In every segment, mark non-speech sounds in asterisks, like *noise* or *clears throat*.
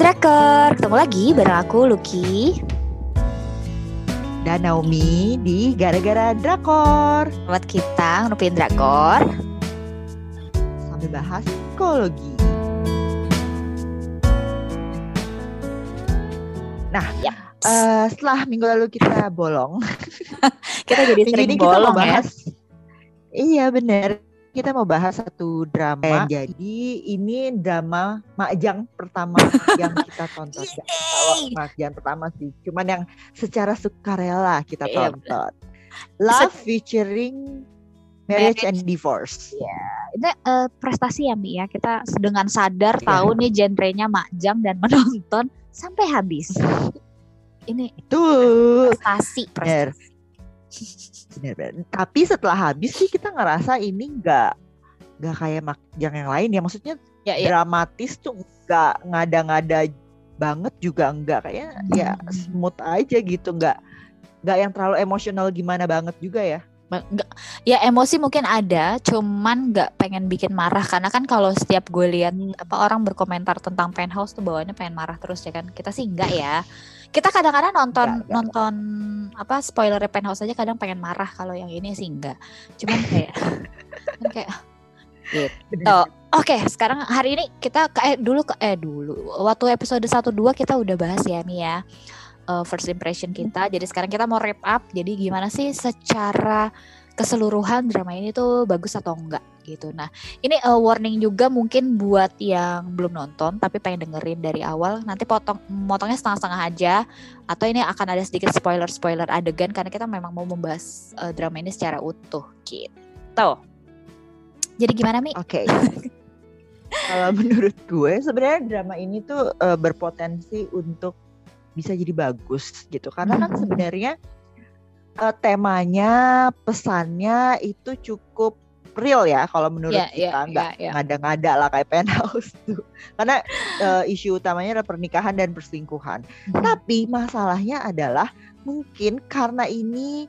Drakor, ketemu lagi bareng aku Lucky. Dan Naomi di Gara-Gara Drakor. Buat kita ngerupin Drakor. Sambil bahas psikologi. Nah, ya. uh, setelah minggu lalu kita bolong. *laughs* Kita jadi sering bolong kita ya. bahas, Iya bener kita mau bahas satu drama. Eh, jadi ini drama Makjang pertama *laughs* yang kita tonton. Makjang pertama sih, cuman yang secara sukarela kita iya, tonton. Love *laughs* featuring Marriage, and Divorce. Ya, ini uh, prestasi ya Mi ya. Kita dengan sadar yeah. tahu nih genrenya Makjang dan *laughs* menonton sampai habis. ini tuh prestasi, prestasi bener, Tapi setelah habis sih kita ngerasa ini nggak nggak kayak yang yang lain ya. Maksudnya ya, ya. dramatis tuh nggak ngada-ngada banget juga nggak kayak ya hmm. ya smooth aja gitu nggak nggak yang terlalu emosional gimana banget juga ya Nggak, ya emosi mungkin ada, cuman nggak pengen bikin marah karena kan kalau setiap gue lihat apa orang berkomentar tentang penthouse tuh bawaannya pengen marah terus ya kan. Kita sih enggak ya. Kita kadang-kadang nonton enggak, enggak. nonton apa spoiler penthouse aja kadang pengen marah kalau yang ini sih enggak. Cuman kayak *laughs* kan kayak gitu. Oke, okay, sekarang hari ini kita ke eh, dulu ke eh dulu waktu episode 1 2 kita udah bahas ya Mia. Ya uh, first impression kita. Jadi sekarang kita mau wrap up. Jadi gimana sih secara keseluruhan drama ini tuh bagus atau enggak gitu. Nah, ini uh, warning juga mungkin buat yang belum nonton tapi pengen dengerin dari awal. Nanti potong motongnya setengah-setengah aja atau ini akan ada sedikit spoiler-spoiler adegan karena kita memang mau membahas uh, drama ini secara utuh gitu. Jadi gimana Mi? Oke. Okay. Kalau *laughs* menurut gue sebenarnya drama ini tuh uh, berpotensi untuk bisa jadi bagus gitu karena kan hmm. sebenarnya uh, temanya pesannya itu cukup real ya kalau menurut yeah, kita yeah, nggak yeah, yeah. ngada-ngada lah kayak *laughs* penthouse tuh karena uh, isu utamanya adalah pernikahan dan perselingkuhan hmm. tapi masalahnya adalah mungkin karena ini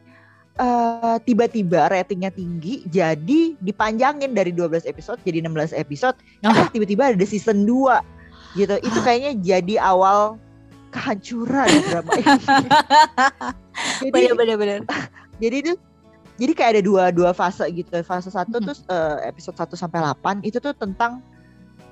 tiba tiba-tiba ratingnya tinggi jadi dipanjangin dari 12 episode jadi 16 episode oh. tiba-tiba ada season 2 gitu itu kayaknya jadi awal kehancuran drama ini. *laughs* jadi bener-bener. Jadi itu jadi kayak ada dua dua fase gitu. Fase satu hmm. tuh uh, episode 1 sampai 8 itu tuh tentang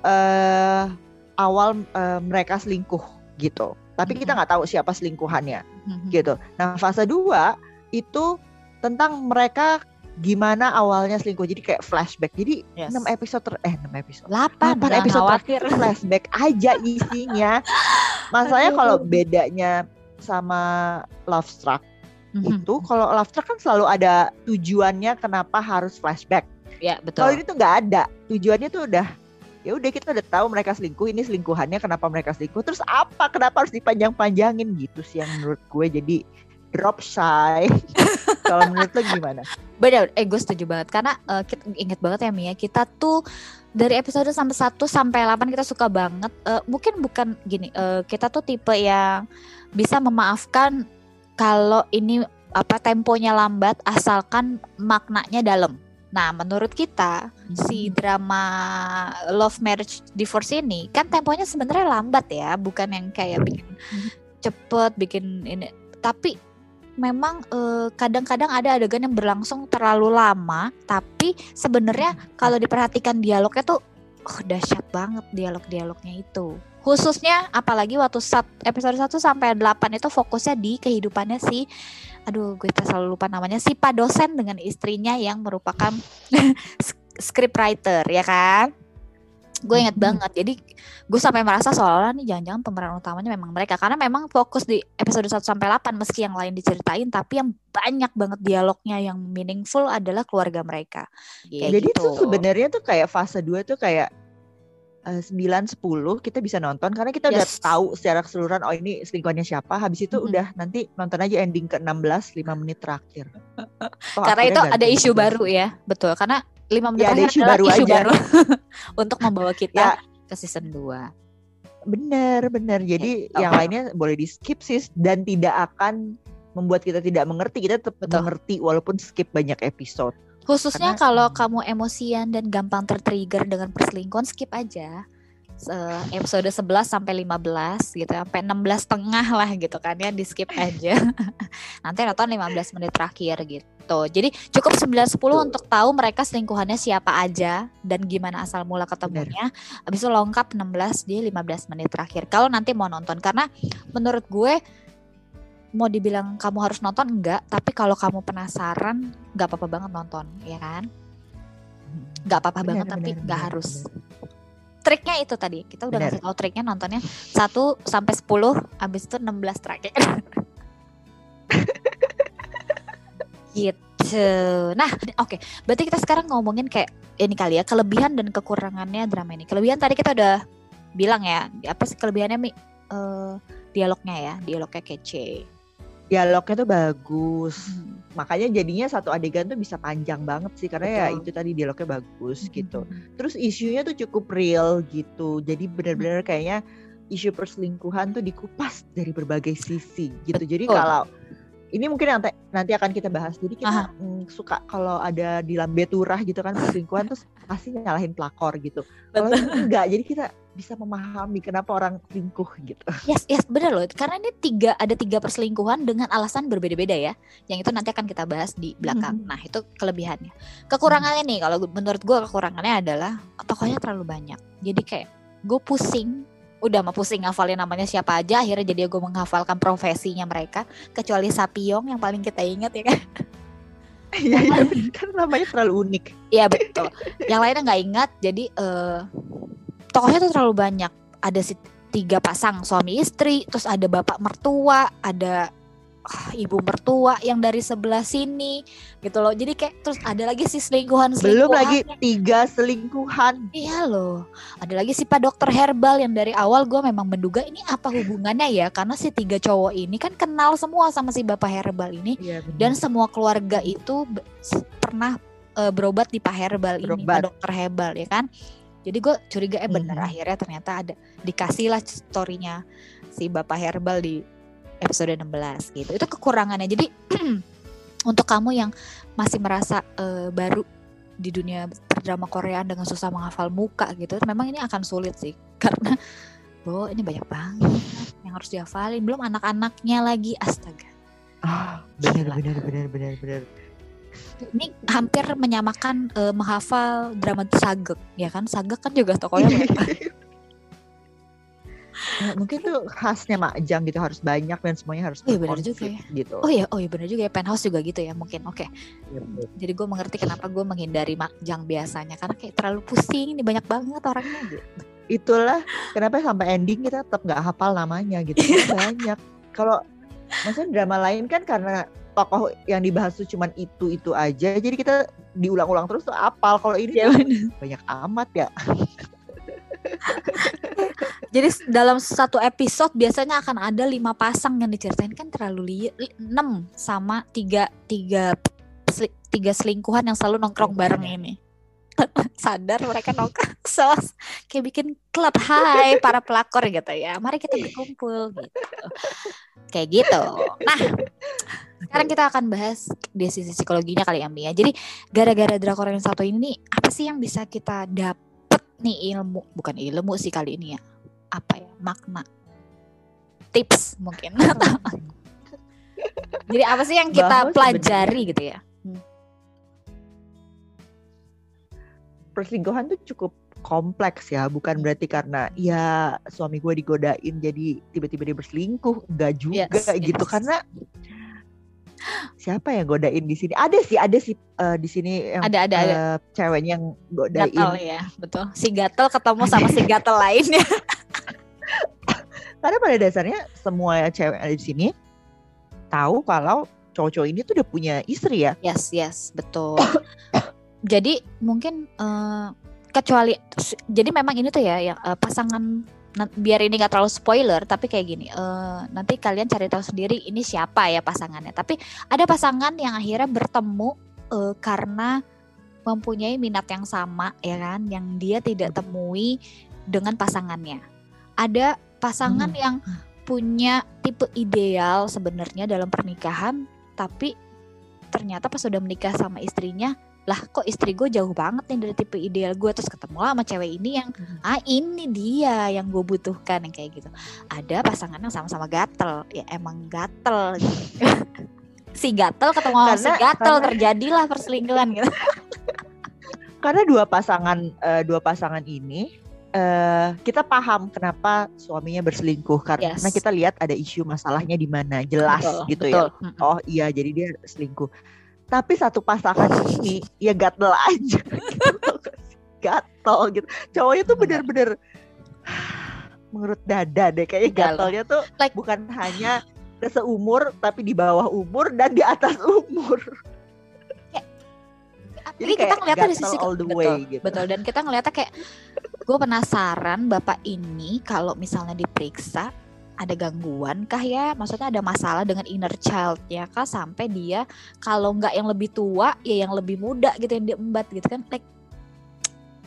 uh, awal uh, mereka selingkuh gitu. Tapi kita nggak tahu siapa selingkuhannya gitu. Nah, fase 2 itu tentang mereka gimana awalnya selingkuh jadi kayak flashback jadi yes. 6 episode ter eh 6 episode 8, 8 episode terakhir flashback aja isinya *laughs* masalahnya kalau bedanya sama Love Struck. Mm-hmm. itu kalau Love Struck kan selalu ada tujuannya kenapa harus flashback. Ya betul. Kalau ini tuh nggak ada. Tujuannya tuh udah ya udah kita udah tahu mereka selingkuh ini selingkuhannya kenapa mereka selingkuh terus apa kenapa harus dipanjang-panjangin? Gitu sih yang menurut gue jadi drop shy. *laughs* Kalau menurut lo gimana? Benar, eh gue setuju banget. Karena uh, kita inget banget ya Mia, kita tuh dari episode sampai 1 sampai 8 kita suka banget. Uh, mungkin bukan gini, uh, kita tuh tipe yang bisa memaafkan kalau ini apa temponya lambat asalkan maknanya dalam. Nah, menurut kita hmm. si drama Love Marriage Divorce ini kan temponya sebenarnya lambat ya, bukan yang kayak bikin hmm. cepet, bikin ini. Tapi memang eh, kadang-kadang ada adegan yang berlangsung terlalu lama, tapi sebenarnya kalau diperhatikan dialognya tuh oh, dahsyat banget dialog-dialognya itu. Khususnya apalagi waktu sat, episode 1 sampai 8 itu fokusnya di kehidupannya si aduh gue selalu lupa namanya si pak dosen dengan istrinya yang merupakan *laughs* script writer ya kan gue inget hmm. banget jadi gue sampai merasa seolah nih jangan-jangan pemeran utamanya memang mereka karena memang fokus di episode 1 sampai 8 meski yang lain diceritain tapi yang banyak banget dialognya yang meaningful adalah keluarga mereka ya, jadi gitu. tuh sebenarnya tuh kayak fase 2 tuh kayak uh, 9 10 kita bisa nonton karena kita yes. udah tahu secara keseluruhan oh ini selingkuhannya siapa habis itu mm -hmm. udah nanti nonton aja ending ke 16 5 menit terakhir. *laughs* Oh, karena itu ada isu baru ya, betul. Karena lima menit ya, ada isu baru isu aja. baru *laughs* untuk membawa *laughs* kita ya. ke season 2. Bener bener. Jadi ya, yang lainnya boleh di skip sih dan tidak akan membuat kita tidak mengerti. Kita tetap Betul. mengerti walaupun skip banyak episode. Khususnya Karena, kalau kamu emosian dan gampang tertrigger dengan perselingkuhan, skip aja. episode 11 sampai 15 gitu sampai 16 tengah lah gitu kan ya di skip aja. *laughs* Nanti nonton 15 menit terakhir gitu. Jadi cukup 9 10 untuk tahu mereka selingkuhannya siapa aja dan gimana asal mula ketemunya. Habis itu lengkap 16 di 15 menit terakhir. Kalau nanti mau nonton karena menurut gue mau dibilang kamu harus nonton enggak. Tapi kalau kamu penasaran nggak apa-apa banget nonton ya kan? Nggak apa-apa banget benar, tapi nggak harus. triknya itu tadi kita udah Bener. ngasih tahu triknya nontonnya 1 sampai 10 habis itu 16 terakhir. *laughs* Gitu. Nah oke okay. berarti kita sekarang ngomongin kayak ini kali ya kelebihan dan kekurangannya drama ini. Kelebihan tadi kita udah bilang ya apa sih kelebihannya mi? Uh, dialognya ya dialognya kece dialognya tuh bagus hmm. makanya jadinya satu adegan tuh bisa panjang banget sih karena ya Betul. ya itu tadi dialognya bagus hmm. gitu terus isunya tuh cukup real gitu jadi benar-benar kayaknya isu perselingkuhan tuh dikupas dari berbagai sisi gitu Betul. jadi kalau ini mungkin nanti nanti akan kita bahas. Jadi kita mm, suka kalau ada di lambe turah gitu kan perselingkuhan terus pasti nyalahin pelakor gitu. Kalau enggak, jadi kita bisa memahami kenapa orang selingkuh gitu. Yes, yes, benar loh. Karena ini tiga ada tiga perselingkuhan dengan alasan berbeda-beda ya. Yang itu nanti akan kita bahas di belakang. Hmm. Nah, itu kelebihannya. Kekurangannya nih, kalau menurut gue kekurangannya adalah tokohnya terlalu banyak. Jadi kayak gue pusing udah mah pusing ngafalin namanya siapa aja akhirnya jadi gue menghafalkan profesinya mereka kecuali Sapiong yang paling kita ingat ya kan Iya, iya kan namanya terlalu unik. Iya betul. Yang lainnya nggak ingat, jadi uh, tokohnya tuh terlalu banyak. Ada si tiga pasang suami istri, terus ada bapak mertua, ada Ah, ibu mertua yang dari sebelah sini gitu loh. Jadi kayak terus ada lagi si selingkuhan belum lagi tiga selingkuhan. Iya loh. Ada lagi si pak dokter herbal yang dari awal gue memang menduga ini apa hubungannya ya? Karena si tiga cowok ini kan kenal semua sama si bapak herbal ini. Ya, dan semua keluarga itu pernah uh, berobat di pak herbal berobat. ini pak dokter herbal ya kan jadi gue curiga eh bener hmm. akhirnya ternyata ada dikasih lah storynya si bapak herbal di episode 16 gitu. Itu kekurangannya. Jadi *clears throat* untuk kamu yang masih merasa uh, baru di dunia drama Korea dengan susah menghafal muka gitu, memang ini akan sulit sih *laughs* karena oh ini banyak banget yang harus dihafalin. Belum anak-anaknya lagi, astaga. Ah, benar benar benar benar benar. Ini hampir menyamakan uh, menghafal drama Sagek, ya kan? Sagek kan juga tokonya ya, *laughs* mungkin tuh khasnya Makjang gitu harus banyak dan semuanya harus oh, iya benar juga ya. gitu. Oh iya, oh iya benar juga ya penthouse juga gitu ya mungkin. Oke. Okay. Ya, Jadi gue mengerti kenapa gue menghindari Makjang biasanya karena kayak terlalu pusing ini banyak banget orangnya gitu. Itulah kenapa sampai ending kita tetap nggak hafal namanya gitu. *laughs* banyak. Kalau maksudnya drama lain kan karena tokoh yang dibahas tuh cuman itu itu aja jadi kita diulang-ulang terus tuh apal kalau ini ya, banyak amat ya *laughs* Jadi dalam satu episode biasanya akan ada lima pasang yang diceritain kan terlalu li enam sama tiga tiga tiga selingkuhan yang selalu nongkrong bareng ini. *laughs* Sadar mereka nongkrong *laughs* sos kayak bikin klub hai para pelakor gitu ya. Mari kita berkumpul gitu. Kayak gitu. Nah, sekarang kita akan bahas di sisi psikologinya kali ya Mia. Jadi gara-gara drakor yang satu ini nih, apa sih yang bisa kita dapet nih ilmu? Bukan ilmu sih kali ini ya. Apa ya? Makna. Tips mungkin. *laughs* Jadi apa sih yang kita Bahwa pelajari gitu ya? Hmm. perselingkuhan tuh cukup kompleks ya. Bukan berarti karena ya suami gue digodain jadi tiba-tiba dia berselingkuh. Enggak juga yes, gitu. yes. karena siapa yang godain di sini ada sih ada sih uh, di sini yang ada ada, uh, ada. Eh, ceweknya yang godain gatel ya betul si gatel ketemu sama si gatel *laughs* lainnya Karena pada dasarnya semua cewek ada di sini tahu kalau cowok-cowok ini tuh udah punya istri ya. Yes, yes, betul. *coughs* jadi mungkin uh, kecuali jadi memang ini tuh ya yang uh, pasangan biar ini nggak terlalu spoiler tapi kayak gini uh, nanti kalian cari tahu sendiri ini siapa ya pasangannya tapi ada pasangan yang akhirnya bertemu uh, karena mempunyai minat yang sama ya kan yang dia tidak temui dengan pasangannya ada pasangan hmm. yang punya tipe ideal sebenarnya dalam pernikahan tapi ternyata pas sudah menikah sama istrinya lah kok istri gue jauh banget nih dari tipe ideal gue terus ketemu lah sama cewek ini yang Hmm. ah ini dia yang gue butuhkan yang kayak gitu ada pasangan yang sama-sama gatel ya emang gatel gitu. *laughs* si gatel ketemu sama si Karena- gatel karena- terjadilah perselingkuhan gitu *laughs* Karena dua pasangan eh, dua pasangan ini eh kita paham kenapa suaminya berselingkuh karena Yes. kita lihat ada isu masalahnya di mana jelas Betul, gitu betul. ya. Oh iya jadi dia selingkuh. Tapi satu pasangan ini ya gatel aja *laughs* gitu. gatel gitu. Cowoknya tuh Bener. bener-bener *sighs* menurut dada deh kayaknya Galau. gatelnya tuh Like- bukan hanya seumur tapi di bawah umur dan di atas *laughs* umur. Jadi kita kayak ngeliatnya dari sisi all the betul, way gitu. betul dan kita ngeliatnya kayak gue penasaran bapak ini kalau misalnya diperiksa ada gangguan kah ya? Maksudnya ada masalah dengan inner child ya kah? Sampai dia kalau nggak yang lebih tua ya yang lebih muda gitu yang diembat gitu kan like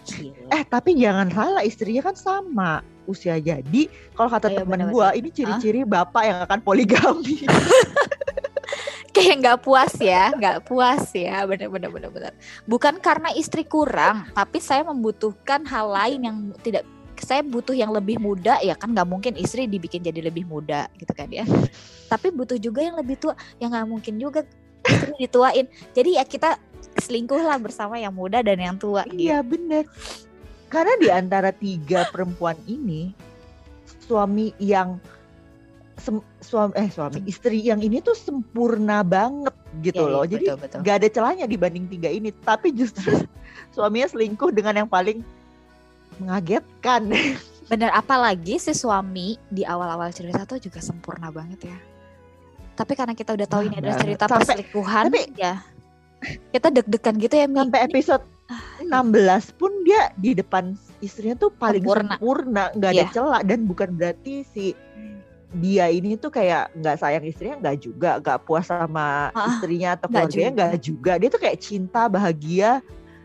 gila. Eh tapi jangan salah istrinya kan sama usia jadi. Kalau kata Oh, iya, temen gua ini ciri-ciri bapak yang akan poligami. *laughs* *laughs* kayak nggak puas ya nggak puas ya. Bener bener bener bener. Bukan karena istri kurang tapi saya membutuhkan hal lain yang tidak saya butuh yang lebih muda ya kan nggak mungkin istri dibikin jadi lebih muda gitu kan ya tapi butuh juga yang lebih tua yang nggak mungkin juga istri dituain jadi ya kita selingkuh lah bersama yang muda dan yang tua gitu. iya bener. Karena di antara tiga perempuan ini suami yang sem- suami eh suami istri yang ini tuh sempurna banget gitu iya, loh. Jadi betul, betul. gak ada celahnya dibanding tiga ini. Tapi justru *laughs* suaminya selingkuh dengan yang paling mengagetkan. *laughs* Bener apalagi si suami di awal-awal cerita tuh juga sempurna banget ya. Tapi karena kita udah tahu Wah, ini adalah cerita Sampai- perselingkuhan tapi- ya. Kita deg-degan gitu ya. Sampai Ini- episode 16 pun dia di depan istrinya tuh paling Sempurna. sempurna, nggak ada Iya. celah dan bukan berarti si dia ini tuh kayak nggak sayang istrinya nggak juga, nggak puas sama Ah, istrinya atau nggak keluarganya juga. nggak juga. Dia tuh kayak cinta, bahagia,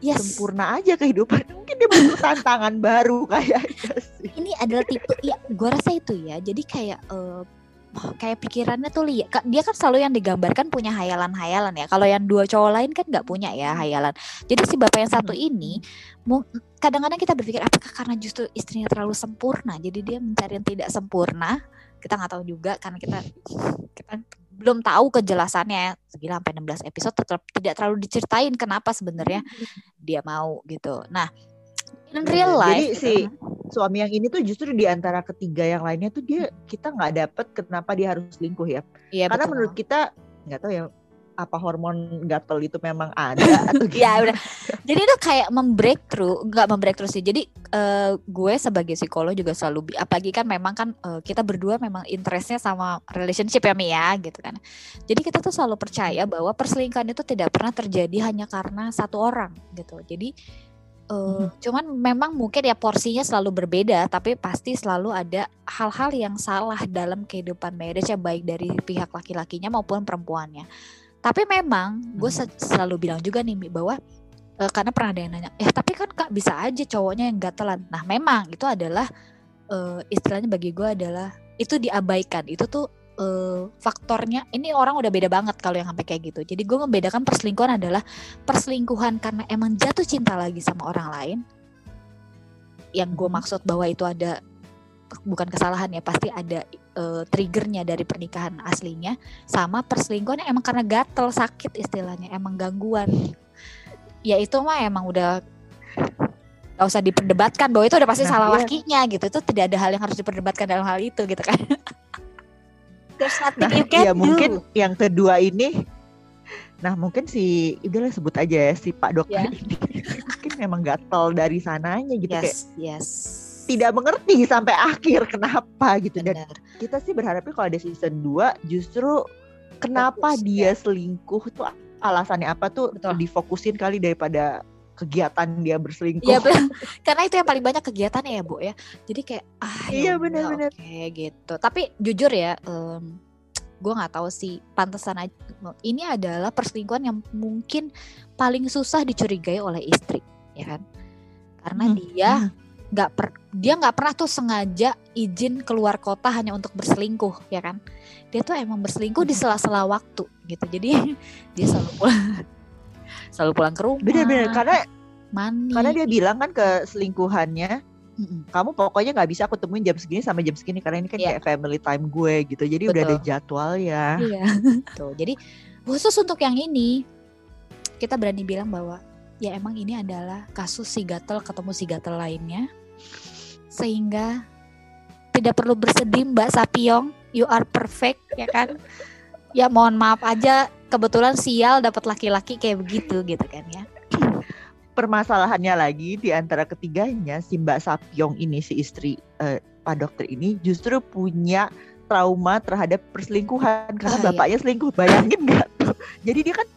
yes. sempurna aja kehidupan. Mungkin dia butuh *laughs* tantangan baru kayaknya sih. Ini adalah tipe ya gua rasa itu ya. Jadi kayak eh, kayak pikirannya tuh lihat dia kan selalu yang digambarkan punya hayalan-hayalan ya. Kalau yang dua cowok lain kan nggak punya ya hayalan. Jadi si bapak yang satu ini mu- kadang-kadang kita berpikir apakah karena justru istrinya terlalu sempurna jadi dia mencari yang tidak sempurna kita nggak tahu juga karena kita kita belum tahu kejelasannya segila sampai 16 episode tetap tidak terlalu diceritain kenapa sebenarnya dia mau gitu nah in real Jadi life gitu. si- Suami yang ini tuh justru di antara ketiga yang lainnya tuh dia kita nggak dapet kenapa dia harus selingkuh ya. Iya, Karena betul. menurut kita nggak tahu ya apa hormon gatel itu memang ada atau Iya, *laughs* gimana. udah. Jadi itu kayak membreakthrough, nggak membreakthrough sih. Jadi eh, gue sebagai psikolog juga selalu, apalagi kan memang kan eh, kita berdua memang interestnya sama relationship ya Mi ya, gitu kan. Jadi kita tuh selalu percaya bahwa perselingkuhan itu tidak pernah terjadi hanya karena satu orang gitu. Jadi eh, cuman memang mungkin ya porsinya selalu berbeda, tapi pasti selalu ada hal-hal yang salah dalam kehidupan marriage ya baik dari pihak laki-lakinya maupun perempuannya. Tapi memang gue se- selalu bilang juga nih bahwa eh, karena pernah ada yang nanya, eh tapi kan kak bisa aja cowoknya yang gatelan. Nah memang itu adalah eh, istilahnya bagi gue adalah itu diabaikan. Itu tuh eh, faktornya. Ini orang udah beda banget kalau yang sampai kayak gitu. Jadi gue membedakan perselingkuhan adalah perselingkuhan karena emang jatuh cinta lagi sama orang lain. Yang gue Mhm. maksud bahwa itu ada bukan kesalahan ya pasti ada eh, triggernya dari pernikahan aslinya sama perselingkuhan yang emang karena gatel sakit istilahnya emang gangguan ya itu mah emang udah gak usah diperdebatkan bahwa itu udah pasti Nah, salah iya. lakinya gitu itu tidak ada hal yang harus diperdebatkan dalam hal itu gitu kan *laughs* There's nothing Nah, you can ya do. mungkin yang kedua ini Nah mungkin si udahlah sebut aja ya si Pak dokter Ya. ini *laughs* mungkin memang gatel dari sananya gitu kayak yes yes tidak mengerti sampai akhir kenapa gitu dan Benar. kita sih berharapnya kalau ada season 2 justru kenapa Fokus, dia selingkuh tuh alasannya apa tuh Betul. difokusin kali daripada kegiatan dia berselingkuh. Iya *laughs* benar. Karena itu yang paling banyak kegiatannya ya, Bu ya. Jadi kayak ah ya Iya, benar-benar. Oke gitu. Tapi jujur ya, em, gue nggak tahu sih pantesan aja. Ini adalah perselingkuhan yang mungkin paling susah dicurigai oleh istri, ya kan? Karena Hmm, dia nggak per dia nggak pernah tuh sengaja izin keluar kota hanya untuk berselingkuh, ya kan? Dia tuh emang berselingkuh di Hmm. sela-sela waktu gitu. Jadi *laughs* dia selalu pulang *laughs* selalu pulang ke rumah bener-bener karena mani karena dia bilang kan ke selingkuhannya Mm-mm. kamu pokoknya nggak bisa aku temuin jam segini sampai jam segini karena ini kan Iya. kayak family time gue gitu jadi udah ada Betul. jadwal ya Iya. *laughs* Tuh, jadi khusus untuk yang ini kita berani bilang bahwa ya emang ini adalah kasus si gatel ketemu si gatel lainnya sehingga tidak perlu bersedih Mbak Sapiong, you are perfect ya kan? Ya mohon maaf aja kebetulan sial dapat laki-laki kayak begitu gitu kan ya. permasalahannya lagi di antara ketiganya si Mbak Sapyong ini si istri eh, Pak Dokter ini justru punya trauma terhadap perselingkuhan karena Ah, iya. bapaknya selingkuh bayangin nggak tuh jadi dia kan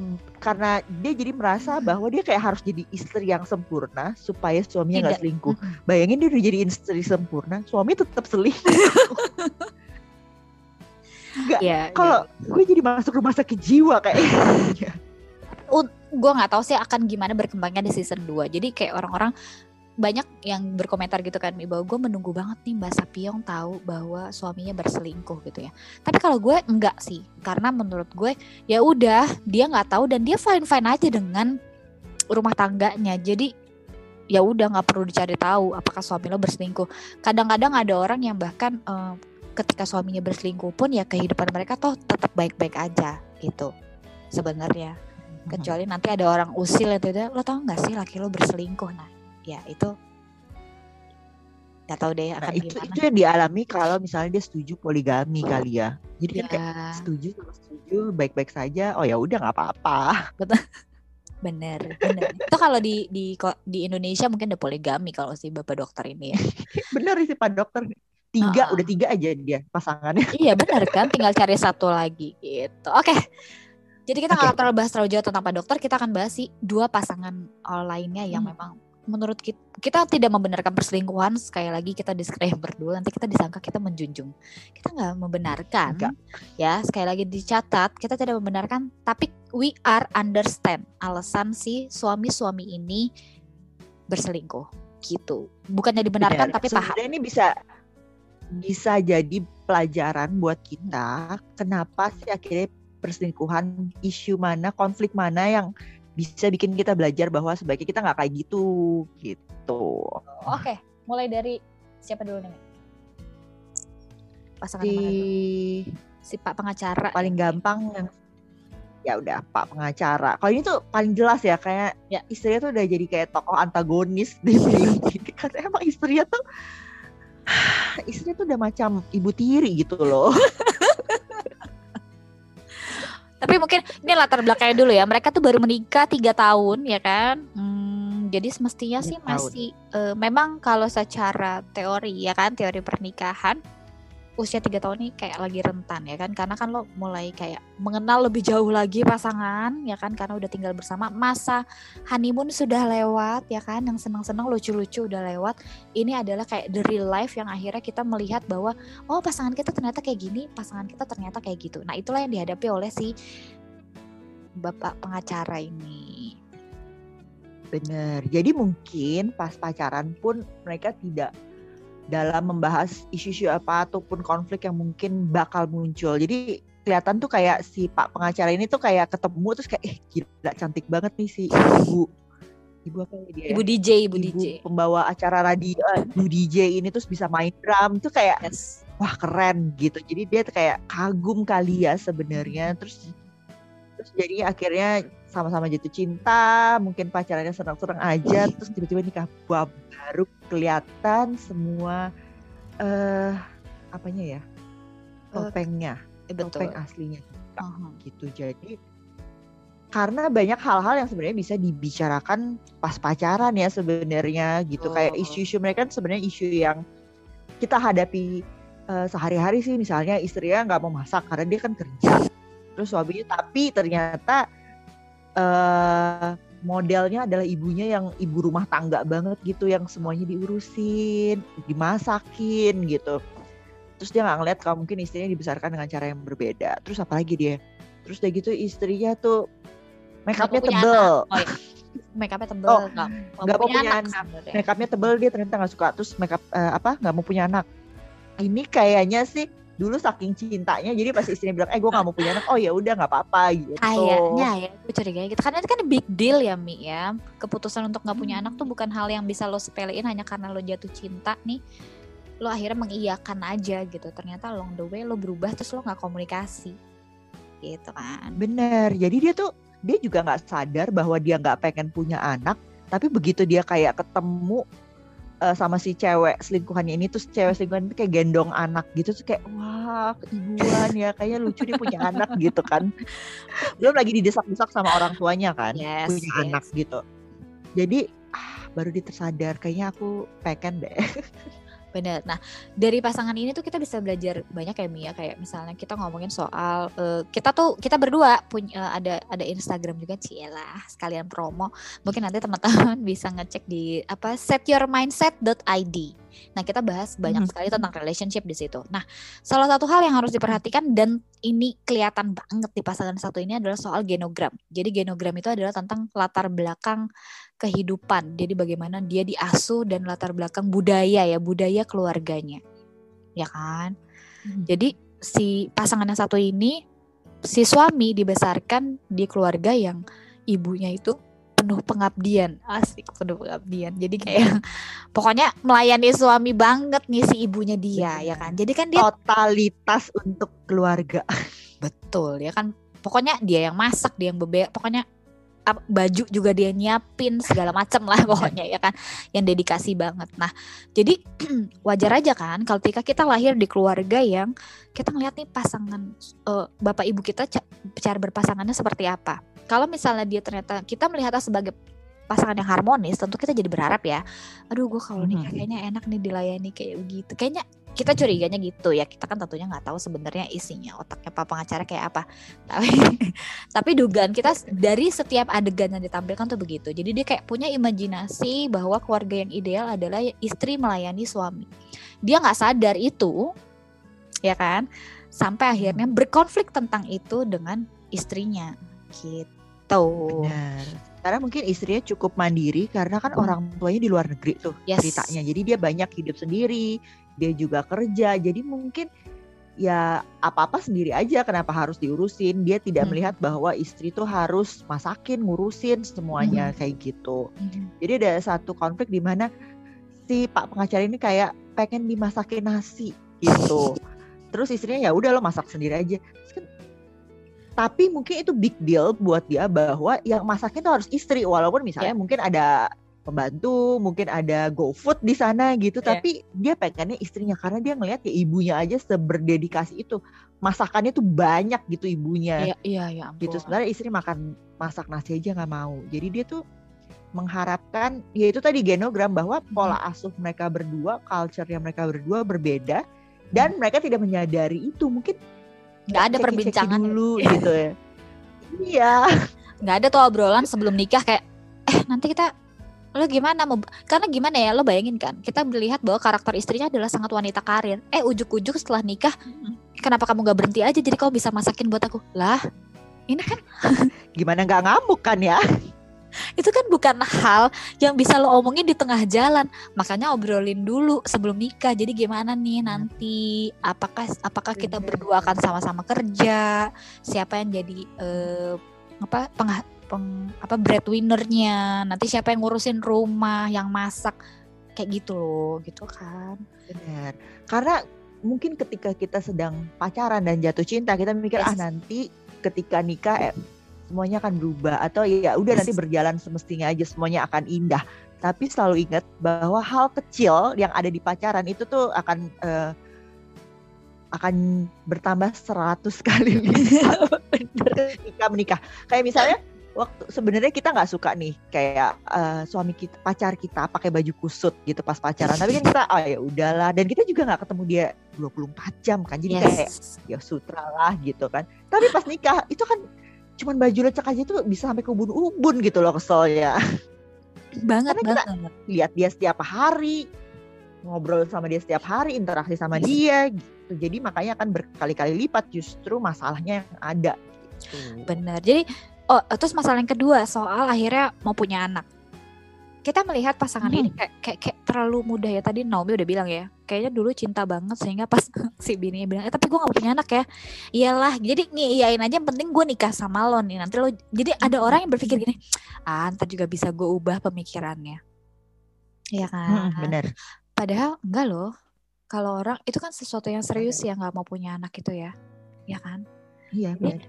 mm, karena dia jadi merasa bahwa dia kayak harus jadi istri yang sempurna supaya suaminya nggak selingkuh. Mm-mm. bayangin dia udah jadi istri sempurna suami tetap selingkuh. *laughs* Nggak Ya, kalau gue jadi masuk rumah sakit jiwa kayak *laughs* gue nggak tahu sih akan gimana berkembangnya di season 2 jadi kayak orang-orang banyak yang berkomentar gitu kan bahwa gue menunggu banget nih Mbak Sapiong tahu bahwa suaminya berselingkuh gitu ya. Tapi kalau gue enggak sih karena menurut gue ya udah dia nggak tahu dan dia fine fine aja dengan rumah tangganya. Jadi ya udah nggak perlu dicari tahu apakah suami lo berselingkuh. Kadang-kadang ada orang yang bahkan eh, ketika suaminya berselingkuh pun ya kehidupan mereka toh tetap baik-baik aja gitu sebenarnya. Kecuali nanti ada orang usil itu lo tau nggak sih laki lo berselingkuh? Nah ya itu nggak tahu deh Nah akan itu gimana itu yang dialami kalau misalnya dia setuju poligami kali ya. Jadi kan kayak ya setuju sama setuju baik-baik saja. Oh ya udah nggak apa-apa. *laughs* bener bener itu kalau di di di Indonesia mungkin ada poligami kalau si bapak dokter ini ya *laughs* Bener sih Pak Dokter. Tiga Ah. udah tiga aja dia pasangannya. iya bener kan tinggal cari satu lagi gitu oke jadi kita nggak Oke. terlalu bahas terlalu jauh tentang pak dokter kita akan bahas sih dua pasangan lainnya yang Hmm. memang menurut kita kita tidak membenarkan perselingkuhan sekali lagi kita disclaimer dulu nanti kita disangka kita menjunjung kita nggak membenarkan Nggak. ya sekali lagi dicatat kita tidak membenarkan tapi we are understand alasan si suami-suami ini berselingkuh gitu bukannya dibenarkan Bener. tapi paham Sebenarnya ini bisa bisa jadi pelajaran buat kita. Kenapa sih akhirnya perselingkuhan isu mana konflik mana yang bisa bikin kita belajar bahwa sebaiknya kita nggak kayak gitu gitu. Oke, mulai dari siapa dulu nih? Pasangan Si? Si Pak pengacara. paling gampang yang ya udah Pak pengacara. Kalau ini tuh paling jelas ya kayak Ya. istrinya tuh udah jadi kayak tokoh antagonis di film ini. Karena emang istrinya tuh *sighs* istrinya tuh udah macam ibu tiri gitu loh. *laughs* Tapi mungkin ini latar belakangnya dulu ya. Mereka tuh baru menikah tiga tahun ya kan. Hmm, jadi semestinya sih masih eh, memang kalau secara teori ya kan teori pernikahan usia tiga tahun ini kayak lagi rentan ya kan? Karena kan lo mulai kayak mengenal lebih jauh lagi pasangan ya kan? Karena udah tinggal bersama. Masa honeymoon sudah lewat ya kan? Yang senang-senang lucu-lucu udah lewat. Ini adalah kayak the real life yang akhirnya kita melihat bahwa oh pasangan kita ternyata kayak gini pasangan kita ternyata kayak gitu. Nah itulah yang dihadapi oleh si bapak pengacara ini. Bener. Jadi mungkin pas pacaran pun mereka tidak dalam membahas isu-isu apa ataupun konflik yang mungkin bakal muncul. Jadi kelihatan tuh kayak si Pak pengacara ini tuh kayak ketemu terus kayak eh gila cantik banget nih si ibu ibu apa ya dia? ya? ibu DJ ibu, DJ pembawa acara radio ibu DJ ini terus bisa main drum tuh kayak yes wah keren gitu. Jadi dia tuh kayak kagum kali ya sebenarnya. Terus terus jadi akhirnya sama-sama jatuh cinta, mungkin pacarannya senang-senang aja, terus tiba-tiba nikah Wah, baru kelihatan semua eh apanya ya topengnya, Eh, betul topeng aslinya Uhum. gitu. Jadi karena banyak hal-hal yang sebenarnya bisa dibicarakan pas pacaran ya sebenarnya gitu. Kayak Betul. isu-isu mereka kan sebenarnya isu yang kita hadapi eh, sehari-hari sih misalnya istrinya nggak mau masak karena dia kan kerja. Terus suaminya tapi ternyata eh modelnya adalah ibunya yang ibu rumah tangga banget gitu yang semuanya diurusin, dimasakin gitu. Terus dia nggak ngeliat kalau mungkin istrinya dibesarkan dengan cara yang berbeda. Terus apalagi dia? Terus udah gitu istrinya tuh make upnya tebel. anak. oh, iya. make upnya tebel Oh, nggak mau punya anak. sebenarnya. Make upnya tebel dia ternyata nggak suka. Terus make up eh, apa nggak mau punya anak. Ini kayaknya sih dulu saking cintanya jadi pas istrinya bilang eh gue gak mau punya anak. Oh ya udah nggak apa-apa gitu. Kayaknya ya gue curiga gitu. Karena itu kan big deal ya Mi ya. Keputusan untuk nggak punya anak tuh bukan hal yang bisa lo sepelein hanya karena lo jatuh cinta nih lo akhirnya mengiyakan aja gitu. Ternyata along the way lo berubah terus lo nggak komunikasi. Gitu kan. Bener. Jadi dia tuh dia juga nggak sadar bahwa dia nggak pengen punya anak tapi begitu dia kayak ketemu uh, sama si cewek selingkuhannya ini terus cewek selingkuhan itu kayak gendong anak gitu terus kayak wah keibuan ya kayaknya lucu dia punya anak *laughs* gitu kan. Belum lagi didesak-desak sama orang tuanya kan yes, punya yes. anak gitu. Jadi ah, baru dia tersadar kayaknya aku pengen deh *laughs* Benar. Nah, dari pasangan ini tuh kita bisa belajar banyak ya Mia kayak misalnya kita ngomongin soal uh, kita tuh kita berdua punya uh, ada ada Instagram juga Ciela sekalian promo. Mungkin nanti teman-teman *laughs* bisa ngecek di apa setyourmindset.id. Nah, kita bahas banyak hmm. sekali tentang relationship di situ. Nah, salah satu hal yang harus diperhatikan dan ini kelihatan banget di pasangan satu ini adalah soal genogram. Jadi genogram itu adalah tentang latar belakang kehidupan. Jadi bagaimana dia diasuh dan latar belakang budaya ya, budaya keluarganya. Ya kan? Hmm. Jadi si pasangan yang satu ini si suami dibesarkan di keluarga yang ibunya itu penuh pengabdian asik penuh pengabdian jadi kayak *laughs* pokoknya melayani suami banget nih si ibunya dia ya kan jadi kan dia totalitas untuk keluarga betul ya kan pokoknya dia yang masak dia yang bebek pokoknya baju juga dia nyiapin segala macam lah pokoknya ya kan? Yang dedikasi banget. Nah jadi *clears throat* wajar aja kan kalau ketika kita lahir di keluarga yang kita ngeliat nih pasangan uh, bapak ibu kita cara berpasangannya seperti apa. Kalau misalnya dia ternyata kita melihatnya sebagai pasangan yang harmonis tentu kita jadi berharap ya aduh gue kalau nikah hmm. kayaknya enak nih dilayani kayak begitu. Kayaknya kita curiganya gitu ya kita kan tentunya nggak tahu sebenarnya isinya otaknya pak pengacara kayak apa tapi *laughs* tapi dugaan kita dari setiap adegan yang ditampilkan tuh begitu jadi dia kayak punya imajinasi bahwa keluarga yang ideal adalah istri melayani suami dia nggak sadar itu ya kan sampai akhirnya berkonflik tentang itu dengan istrinya gitu Benar. Karena mungkin istrinya cukup mandiri karena kan hmm. orang tuanya di luar negeri tuh yes. ceritanya. Jadi dia banyak hidup sendiri, dia juga kerja. Jadi mungkin ya apa-apa sendiri aja kenapa harus diurusin. Dia tidak hmm. melihat bahwa istri tuh harus masakin, ngurusin semuanya hmm. kayak gitu. Hmm. Jadi ada satu konflik di mana si Pak pengacara ini kayak pengen dimasakin nasi gitu. Terus istrinya ya udah lo masak sendiri aja. Kan tapi mungkin itu big deal buat dia bahwa yang masaknya itu harus istri walaupun misalnya yeah. mungkin ada pembantu, mungkin ada GoFood di sana gitu, yeah. tapi dia pengennya istrinya karena dia ngelihat ya ibunya aja seberdedikasi itu. Masakannya tuh banyak gitu ibunya. Iya, iya, ya Gitu sebenarnya istri makan masak nasi aja nggak mau. Jadi dia tuh mengharapkan ya itu tadi genogram bahwa pola asuh mereka berdua, culture yang mereka berdua berbeda dan hmm. mereka tidak menyadari itu. Mungkin nggak ada perbincangan dulu *laughs* gitu ya iya nggak ada tuh obrolan sebelum nikah kayak eh nanti kita lo gimana? Mau karena gimana ya? Lo bayangin kan kita melihat bahwa karakter istrinya adalah sangat wanita karir. Eh ujuk-ujuk setelah nikah. Kenapa kamu nggak berhenti aja? Jadi kau bisa masakin buat aku. Lah ini kan *laughs* gimana nggak ngamuk kan ya? *laughs* Itu kan bukan hal yang bisa lo omongin di tengah jalan. Makanya obrolin dulu sebelum nikah. Jadi gimana nih nanti? Apakah apakah kita berdua akan sama-sama kerja? Siapa yang jadi uh, apa peng, peng apa breadwinnernya. Nanti siapa yang ngurusin rumah yang masak. Kayak gitu loh gitu kan. Benar karena mungkin ketika kita sedang pacaran dan jatuh cinta kita mikir ah, yes. ah nanti ketika nikah eh, semuanya akan berubah. Atau ya udah nanti berjalan semestinya aja semuanya akan indah. Tapi selalu ingat bahwa hal kecil yang ada di pacaran itu tuh akan uh, akan bertambah 100 kali *laughs* ketika menikah. Kayak misalnya waktu sebenarnya kita nggak suka nih kayak uh, suami kita pacar kita pakai baju kusut gitu pas pacaran tapi kan kita oh ya udahlah dan kita juga nggak ketemu dia 24 jam kan jadi yes. kayak ya sutra lah gitu kan tapi pas nikah itu kan cuman baju lecek aja tuh bisa sampai ke ubun-ubun gitu loh keselnya. Banget Karena banget. lihat dia setiap hari, ngobrol sama dia setiap hari, interaksi sama dia gitu. Jadi makanya akan berkali-kali lipat justru masalahnya yang ada. Gitu. Benar. Jadi oh terus masalah yang kedua soal akhirnya mau punya anak. Kita melihat pasangan hmm. ini kayak, kayak kayak terlalu mudah ya tadi Naomi udah bilang ya kayaknya dulu cinta banget sehingga pas *laughs* si bininya bilang eh tapi gue gak punya anak ya iyalah jadi ngiyain aja yang penting gue nikah sama lo nih nanti lo jadi ada orang yang berpikir gini ah ntar juga bisa gue ubah pemikirannya Iya kan Mm, bener. padahal enggak loh kalau orang itu kan sesuatu yang serius ya nggak mau punya anak itu ya ya kan Iya. Bener.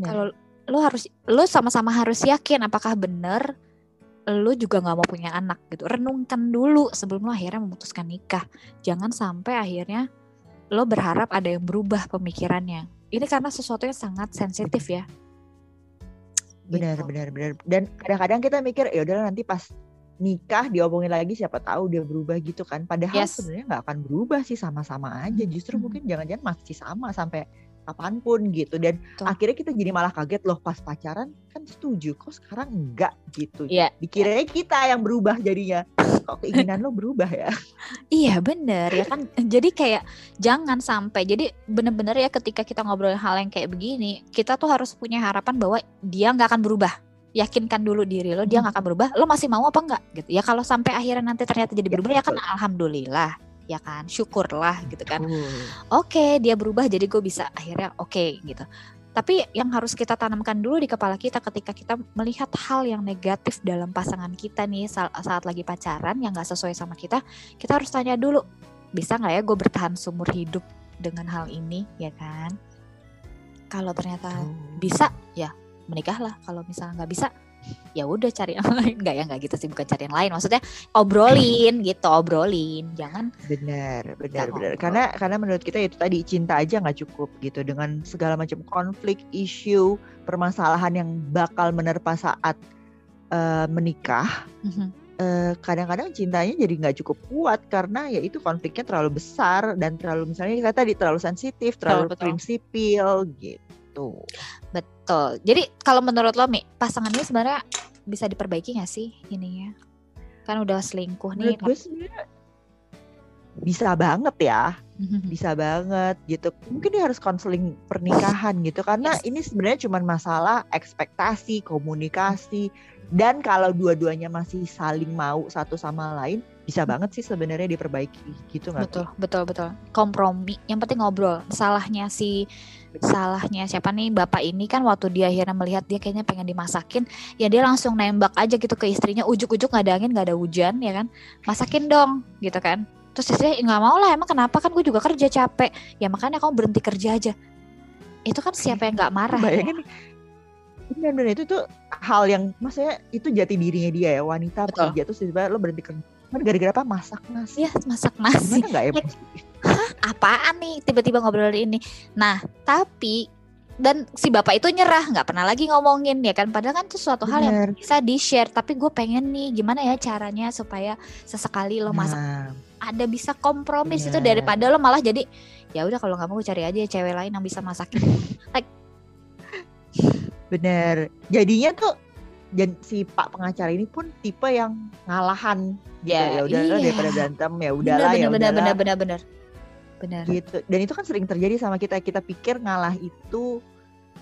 kalau lo harus lo sama-sama harus yakin apakah bener lo juga nggak mau punya anak gitu. Renungkan dulu sebelum lo akhirnya memutuskan nikah. Jangan sampai akhirnya lo berharap ada yang berubah pemikirannya. Ini karena sesuatu yang sangat sensitif ya. Benar Gitu. benar benar dan kadang-kadang kita mikir ya udah nanti pas nikah diomongin lagi siapa tahu dia berubah gitu kan. Padahal Yes. sebenarnya nggak akan berubah sih sama-sama aja. Justru Mhm. mungkin jangan-jangan masih sama sampai kapan pun gitu. Dan Betul. akhirnya kita jadi malah kaget loh pas pacaran kan setuju kok sekarang enggak gitu. Iya. dikiranya kita yang berubah jadinya. Kok keinginan lo berubah ya? *laughs* Iya bener ya kan. Jadi kayak Jangan sampai Jadi bener-bener ya ketika kita ngobrolin hal yang kayak begini Kita tuh harus punya harapan bahwa Dia nggak akan berubah. Yakinkan dulu diri lo Dia nggak akan berubah Lo masih mau apa enggak gitu. Ya kalau sampai akhirnya nanti ternyata jadi Ya, berubah Ya kan betul. Alhamdulillah Ya kan Syukurlah gitu kan Betul. Oke dia berubah jadi gue bisa Akhirnya oke gitu tapi yang harus kita tanamkan dulu di kepala kita ketika kita melihat hal yang negatif dalam pasangan kita nih sa- saat lagi pacaran yang nggak sesuai sama kita, kita harus tanya dulu, bisa nggak ya gue bertahan seumur hidup dengan hal ini, ya kan? Kalau ternyata bisa, ya menikahlah. Kalau misalnya nggak bisa, ya udah cari yang lain. Nggak ya nggak gitu sih, bukan cari yang lain. Maksudnya obrolin gitu, obrolin. Jangan Benar, benar, benar. Karena karena menurut kita itu tadi cinta aja nggak cukup gitu dengan segala macam konflik, isu, permasalahan yang bakal menerpa saat eh, menikah. Mhm. eh, Kadang-kadang cintanya jadi nggak cukup kuat karena ya itu konfliknya terlalu besar dan terlalu misalnya kita tadi terlalu sensitif, terlalu betul. prinsipil gitu. Betul. Jadi kalau menurut lo Mi, pasangan ini sebenarnya bisa diperbaiki nggak sih ininya? Kan udah selingkuh nih. Menurut gue sebenarnya bisa banget ya. bisa banget gitu. Mungkin dia harus konseling pernikahan gitu karena Yes. ini sebenarnya cuma masalah ekspektasi, komunikasi dan kalau dua-duanya masih saling mau satu sama lain bisa banget sih sebenarnya diperbaiki gitu nggak? betul, betul, betul. Kompromi. Yang penting ngobrol. Salahnya si salahnya siapa nih bapak ini kan waktu dia akhirnya melihat dia kayaknya pengen dimasakin ya dia langsung nembak aja gitu ke istrinya ujuk-ujuk nggak ada angin nggak ada hujan ya kan masakin dong gitu kan terus istrinya nggak mau lah emang kenapa kan gue juga kerja capek ya makanya kamu berhenti kerja aja itu kan siapa yang nggak marah ya? Bayangin nih. Benar-benar itu tuh hal yang maksudnya itu jati dirinya dia ya wanita Betul. pekerja terus tiba-tiba lo berhenti kerja. Kan gara-gara apa? Masak nasi. ya masak nasi Gimana nggak emosi? apaan nih tiba-tiba ngobrol ini nah tapi dan si bapak itu nyerah nggak pernah lagi ngomongin ya kan padahal kan itu suatu hal yang bisa di share tapi gue pengen nih gimana ya caranya supaya sesekali lo masak Nah, ada bisa kompromi itu Bener. daripada lo malah jadi ya udah kalau nggak mau gue cari aja cewek lain yang bisa masakin *laughs* Bener. Jadinya tuh dan si Pak pengacara ini pun tipe yang ngalahan gitu. Ya, Ya, udah iya. daripada berantem ya udahlah ya bener udahlah bener bener bener bener gitu. Dan itu kan sering terjadi sama kita. Kita pikir ngalah itu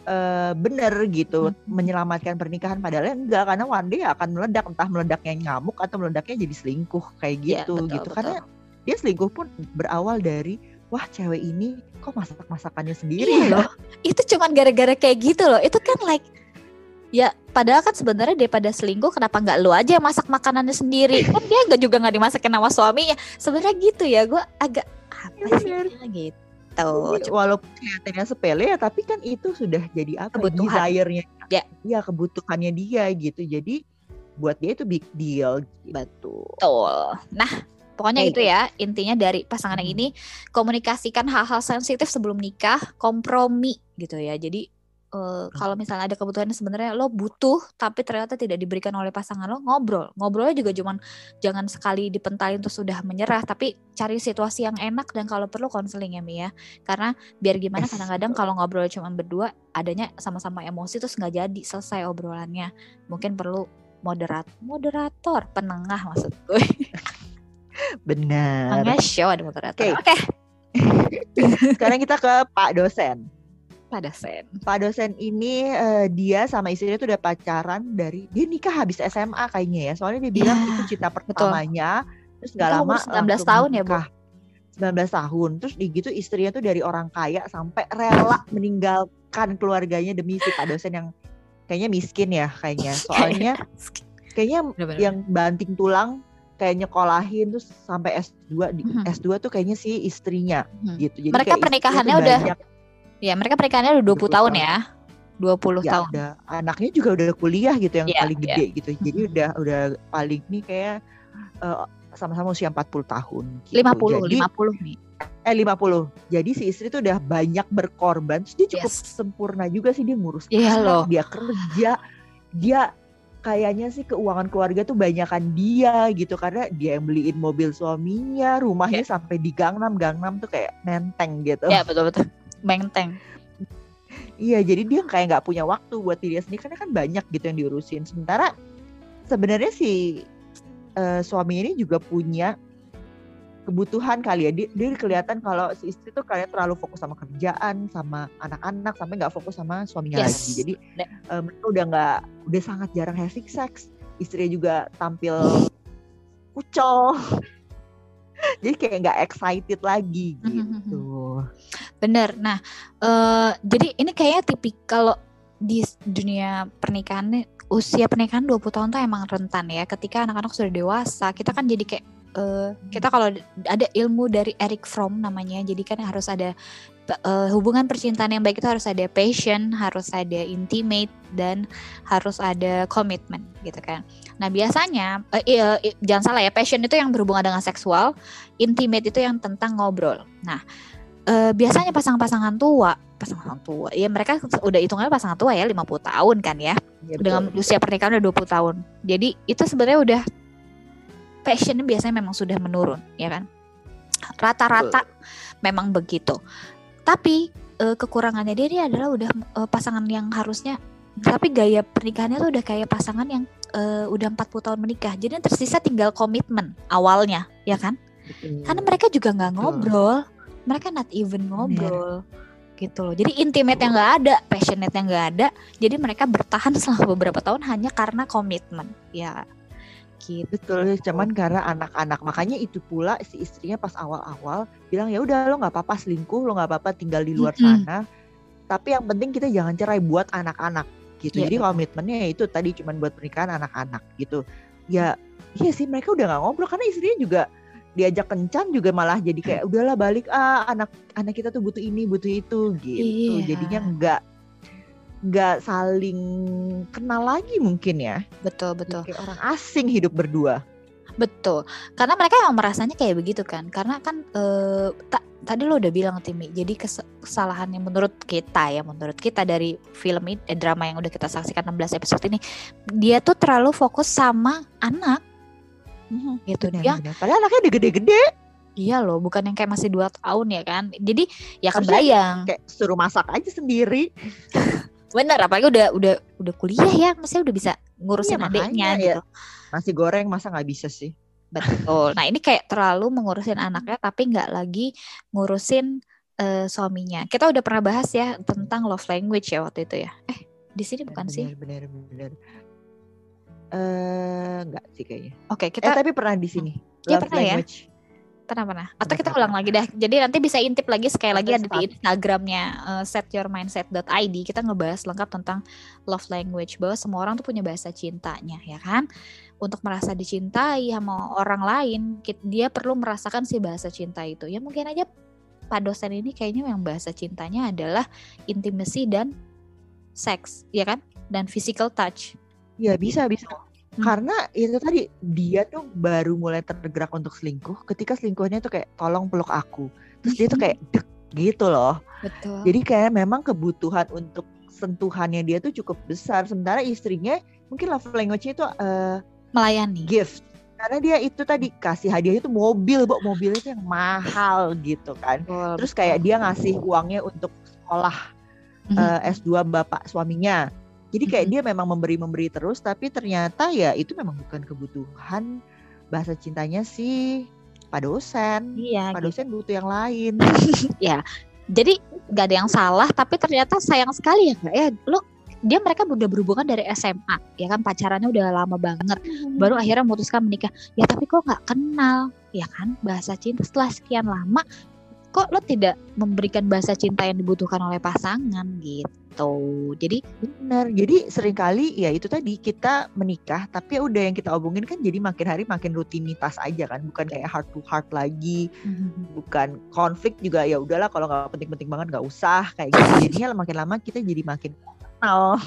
eh, bener gitu Mhm. menyelamatkan pernikahan padahal enggak karena one day akan meledak entah meledaknya ngamuk atau meledaknya jadi selingkuh kayak Iya, gitu betul, gitu betul. karena dia selingkuh pun berawal dari wah cewek ini kok masak masakannya sendiri Iya ya loh. itu cuman gara-gara kayak gitu loh itu kan like ya padahal kan sebenarnya daripada selingkuh kenapa nggak lu aja yang masak makanannya sendiri? Kan dia nggak juga nggak dimasakin sama suaminya. Sebenarnya gitu ya gue agak apa sih Bener. gitu. Jadi, walaupun kelihatannya sepele ya tapi kan itu sudah jadi apa Kebutuhan. desire-nya. Ya. Iya, kebutuhannya dia gitu. Jadi buat dia itu big deal gitu. Betul. Nah pokoknya Kayak itu ya intinya dari pasangan yang ini komunikasikan hal-hal sensitif sebelum nikah kompromi gitu ya. Jadi eh, kalau misalnya ada kebutuhan sebenarnya lo butuh tapi ternyata tidak diberikan oleh pasangan lo ngobrol. Ngobrolnya juga cuman jangan sekali dipentalin terus sudah menyerah tapi cari situasi yang enak dan kalau perlu konseling ya Mi ya. Karena biar gimana kadang-kadang kalau ngobrol cuma berdua adanya sama-sama emosi terus nggak jadi selesai obrolannya. Mungkin perlu moderat moderator penengah maksud gue. Benar. Makanya show ada moderator. Oke. oke. *laughs* Sekarang kita ke Pak dosen pada sen Pak dosen ini eh, dia sama istrinya tuh udah pacaran dari dia nikah habis SMA kayaknya ya. Soalnya dia bilang Ya, itu cinta pertamanya. Terus nggak Itu lama umur 19 langsung tahun ya, Bu? nikah. 19 tahun. Terus di gitu istrinya tuh dari orang kaya sampai rela meninggalkan keluarganya demi si Pak dosen yang kayaknya miskin ya kayaknya. *laughs* Soalnya kayaknya Bener-bener. yang banting tulang kayak nyekolahin terus sampai S2 di Mhm. S2 tuh kayaknya si istrinya Mhm. gitu. Jadi Mereka pernikahannya udah banyak, Ya, mereka pernikahannya udah 20 20 tahun tahun. ya. 20 ya tahun. udah anaknya juga udah kuliah gitu yang Iya, paling iya. gede gitu. Jadi udah udah paling nih kayak eh, sama-sama usia 40 tahun gitu. 50, Jadi 50 nih. eh 50. Jadi si istri tuh udah banyak berkorban. Terus dia cukup Yes. sempurna juga sih dia ngurus Iya anak, loh. dia kerja, dia kayaknya sih keuangan keluarga tuh banyakan dia gitu karena dia yang beliin mobil suaminya, rumahnya sampai di Gangnam, Gangnam tuh kayak nenteng gitu. Ya, betul-betul. Benteng. Iya, jadi dia kayak nggak punya waktu buat diri sendiri karena kan banyak gitu yang diurusin. Sementara sebenarnya si eh, suami ini juga punya kebutuhan kali ya. Dia, dia kelihatan kalau si istri tuh kayak terlalu fokus sama kerjaan, sama anak-anak, sampai nggak fokus sama suaminya Yes. lagi. Jadi mereka udah nggak, udah sangat jarang having sex. Istrinya juga tampil *laughs* kucel. *laughs* jadi kayak nggak excited lagi Mhm, gitu. Bener. Nah, eh jadi ini kayaknya tipik kalau di dunia pernikahan usia pernikahan 20 tahun tuh emang rentan ya. Ketika anak-anak sudah dewasa, kita kan jadi kayak eh, kita kalau d- ada ilmu dari Eric Fromm namanya, jadi kan harus ada eh, hubungan percintaan yang baik itu harus ada passion, harus ada intimate dan harus ada komitmen gitu kan. Nah biasanya eh, iya, i- jangan salah ya, passion itu yang berhubungan dengan seksual, intimate itu yang tentang ngobrol. Nah eh, biasanya pasangan-pasangan tua, pasangan tua, ya mereka udah hitungannya pasangan tua ya 50 tahun kan ya, Ya, dengan usia pernikahan udah 20 tahun. Jadi itu sebenarnya udah passionnya biasanya memang sudah menurun, ya kan? Rata-rata memang begitu. Tapi eh, kekurangannya dia, dia adalah udah eh, pasangan yang harusnya, tapi gaya pernikahannya tuh udah kayak pasangan yang eh, udah 40 tahun menikah. Jadi yang tersisa tinggal komitmen awalnya, ya kan? Betul. karena mereka juga nggak Betul. ngobrol mereka not even ngobrol gitu loh jadi intimate yang nggak ada passionate yang nggak ada jadi mereka bertahan selama beberapa tahun hanya karena komitmen ya gitu Betul, cuman karena anak-anak makanya itu pula si istrinya pas awal-awal bilang ya udah lo nggak apa-apa selingkuh, lo nggak apa-apa tinggal di luar Mm-mm. sana. Tapi yang penting kita jangan cerai buat anak-anak gitu. Iya, Jadi komitmennya ya itu tadi cuman buat pernikahan anak-anak gitu. Ya, iya sih mereka udah nggak ngobrol karena istrinya juga diajak kencan juga malah jadi kayak udahlah balik ah anak anak kita tuh butuh ini butuh itu gitu. Iya. Jadinya nggak nggak saling kenal lagi mungkin ya. betul betul Kayak orang asing hidup berdua. betul karena mereka emang merasanya kayak begitu kan karena kan eh, ta- tadi lo udah bilang Timi jadi kes- kesalahan yang menurut kita ya menurut kita dari film ini eh, drama yang udah kita saksikan 16 episode ini dia tuh terlalu fokus sama anak gitu Benar, dia benar. Padahal anaknya udah gede-gede Iya loh, bukan yang kayak masih dua tahun ya kan. Jadi ya kebayang. kayak suruh masak aja sendiri. *laughs* Bener, apalagi udah udah udah kuliah ya, maksudnya udah bisa ngurusin Iya, adiknya ya. gitu. Nasi goreng masa nggak bisa sih? Betul. Nah ini kayak terlalu mengurusin anaknya, tapi nggak lagi ngurusin eh, suaminya. Kita udah pernah bahas ya tentang love language ya waktu itu ya. Eh di sini bukan sih? Benar, benar, benar. Eh, enggak sih kayaknya. Oke Eh, kita tapi pernah di sini. Iya, Love pernah ya. Pernah pernah. Atau kita ulang lagi dah. Jadi nanti bisa intip lagi sekali lagi ada di start. Instagramnya eh, setyourmindset.id. Kita ngebahas lengkap tentang love language bahwa semua orang tuh punya bahasa cintanya, ya kan? Untuk merasa dicintai sama orang lain, dia perlu merasakan si bahasa cinta itu. Ya mungkin aja Pak dosen ini kayaknya yang bahasa cintanya adalah intimacy dan seks, ya kan? Dan physical touch. Iya bisa bisa. Hmm. Karena itu tadi dia tuh baru mulai tergerak untuk selingkuh ketika selingkuhnya tuh kayak tolong peluk aku. Terus dia tuh kayak *laughs* dek gitu loh. Betul. Jadi kayak memang kebutuhan untuk sentuhannya dia tuh cukup besar. Sementara istrinya mungkin love language-nya itu eh, melayani. gift. Karena dia itu tadi kasih hadiah itu mobil, Bo. Mobil itu yang mahal gitu kan. Betul, Terus betul. kayak dia ngasih uangnya untuk sekolah Mhm. eh, S2 bapak suaminya. Jadi kayak Mhm. dia memang memberi-memberi terus tapi ternyata ya itu memang bukan kebutuhan bahasa cintanya si Pak dosen. Iya, Pak gitu. dosen butuh yang lain. *laughs* jadi nggak ada yang salah tapi ternyata sayang sekali ya kak ya lo dia mereka udah berhubungan dari SMA ya kan pacarannya udah lama banget baru akhirnya memutuskan menikah ya tapi kok nggak kenal ya kan bahasa cinta setelah sekian lama kok lo tidak memberikan bahasa cinta yang dibutuhkan oleh pasangan? Gitu. Jadi benar jadi sering kali ya itu tadi kita menikah tapi ya udah yang kita obongin kan jadi makin hari makin rutinitas aja kan bukan kayak heart to heart lagi mm-hmm. bukan konflik juga ya udahlah kalau nggak penting-penting banget nggak usah kayak gitu. Jadinya makin lama kita jadi makin kenal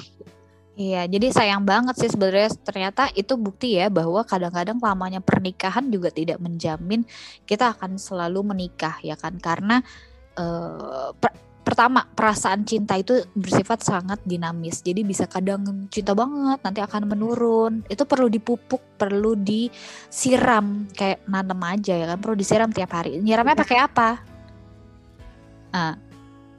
Iya, jadi sayang banget sih sebenarnya ternyata itu bukti ya bahwa kadang-kadang lamanya pernikahan juga tidak menjamin kita akan selalu menikah ya kan karena uh, per pertama perasaan cinta itu bersifat sangat dinamis. Jadi bisa kadang cinta banget nanti akan menurun. Itu perlu dipupuk, perlu disiram kayak nanem aja ya kan, perlu disiram tiap hari. Nyiramnya pakai apa? Nah,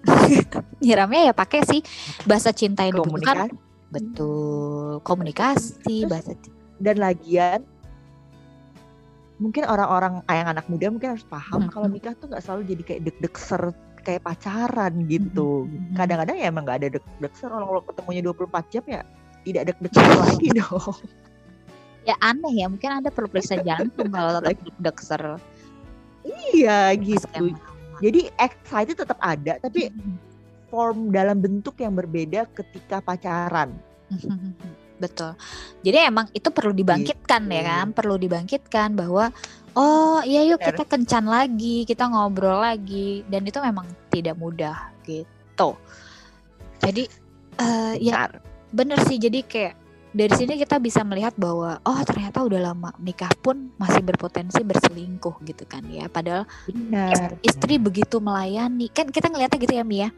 *laughs* nyiramnya ya pakai sih bahasa cinta yang dibutuhkan Betul, komunikasi, bahasa dan lagian mungkin orang-orang yang anak muda mungkin harus paham hmm. kalau nikah tuh nggak selalu jadi kayak deg-deg ser kayak pacaran gitu. Kadang-kadang ya emang nggak ada deg-deg ser kalau ketemunya 24 jam ya tidak deg-deg *laughs* lagi dong. Ya aneh ya, mungkin ada perlu periksa *laughs* jantung kalau deg-deg ser. Iya gitu. Jadi excited tetap ada, tapi form dalam bentuk yang berbeda ketika pacaran. *laughs* Betul. Jadi emang itu perlu dibangkitkan gitu. ya kan, perlu dibangkitkan bahwa oh iya yuk kita kencan lagi, kita ngobrol lagi dan itu memang tidak mudah gitu. Jadi uh, ya bener sih jadi kayak dari sini kita bisa melihat bahwa oh ternyata udah lama nikah pun masih berpotensi berselingkuh gitu kan ya padahal Benar. istri begitu melayani kan kita ngelihatnya gitu ya Mia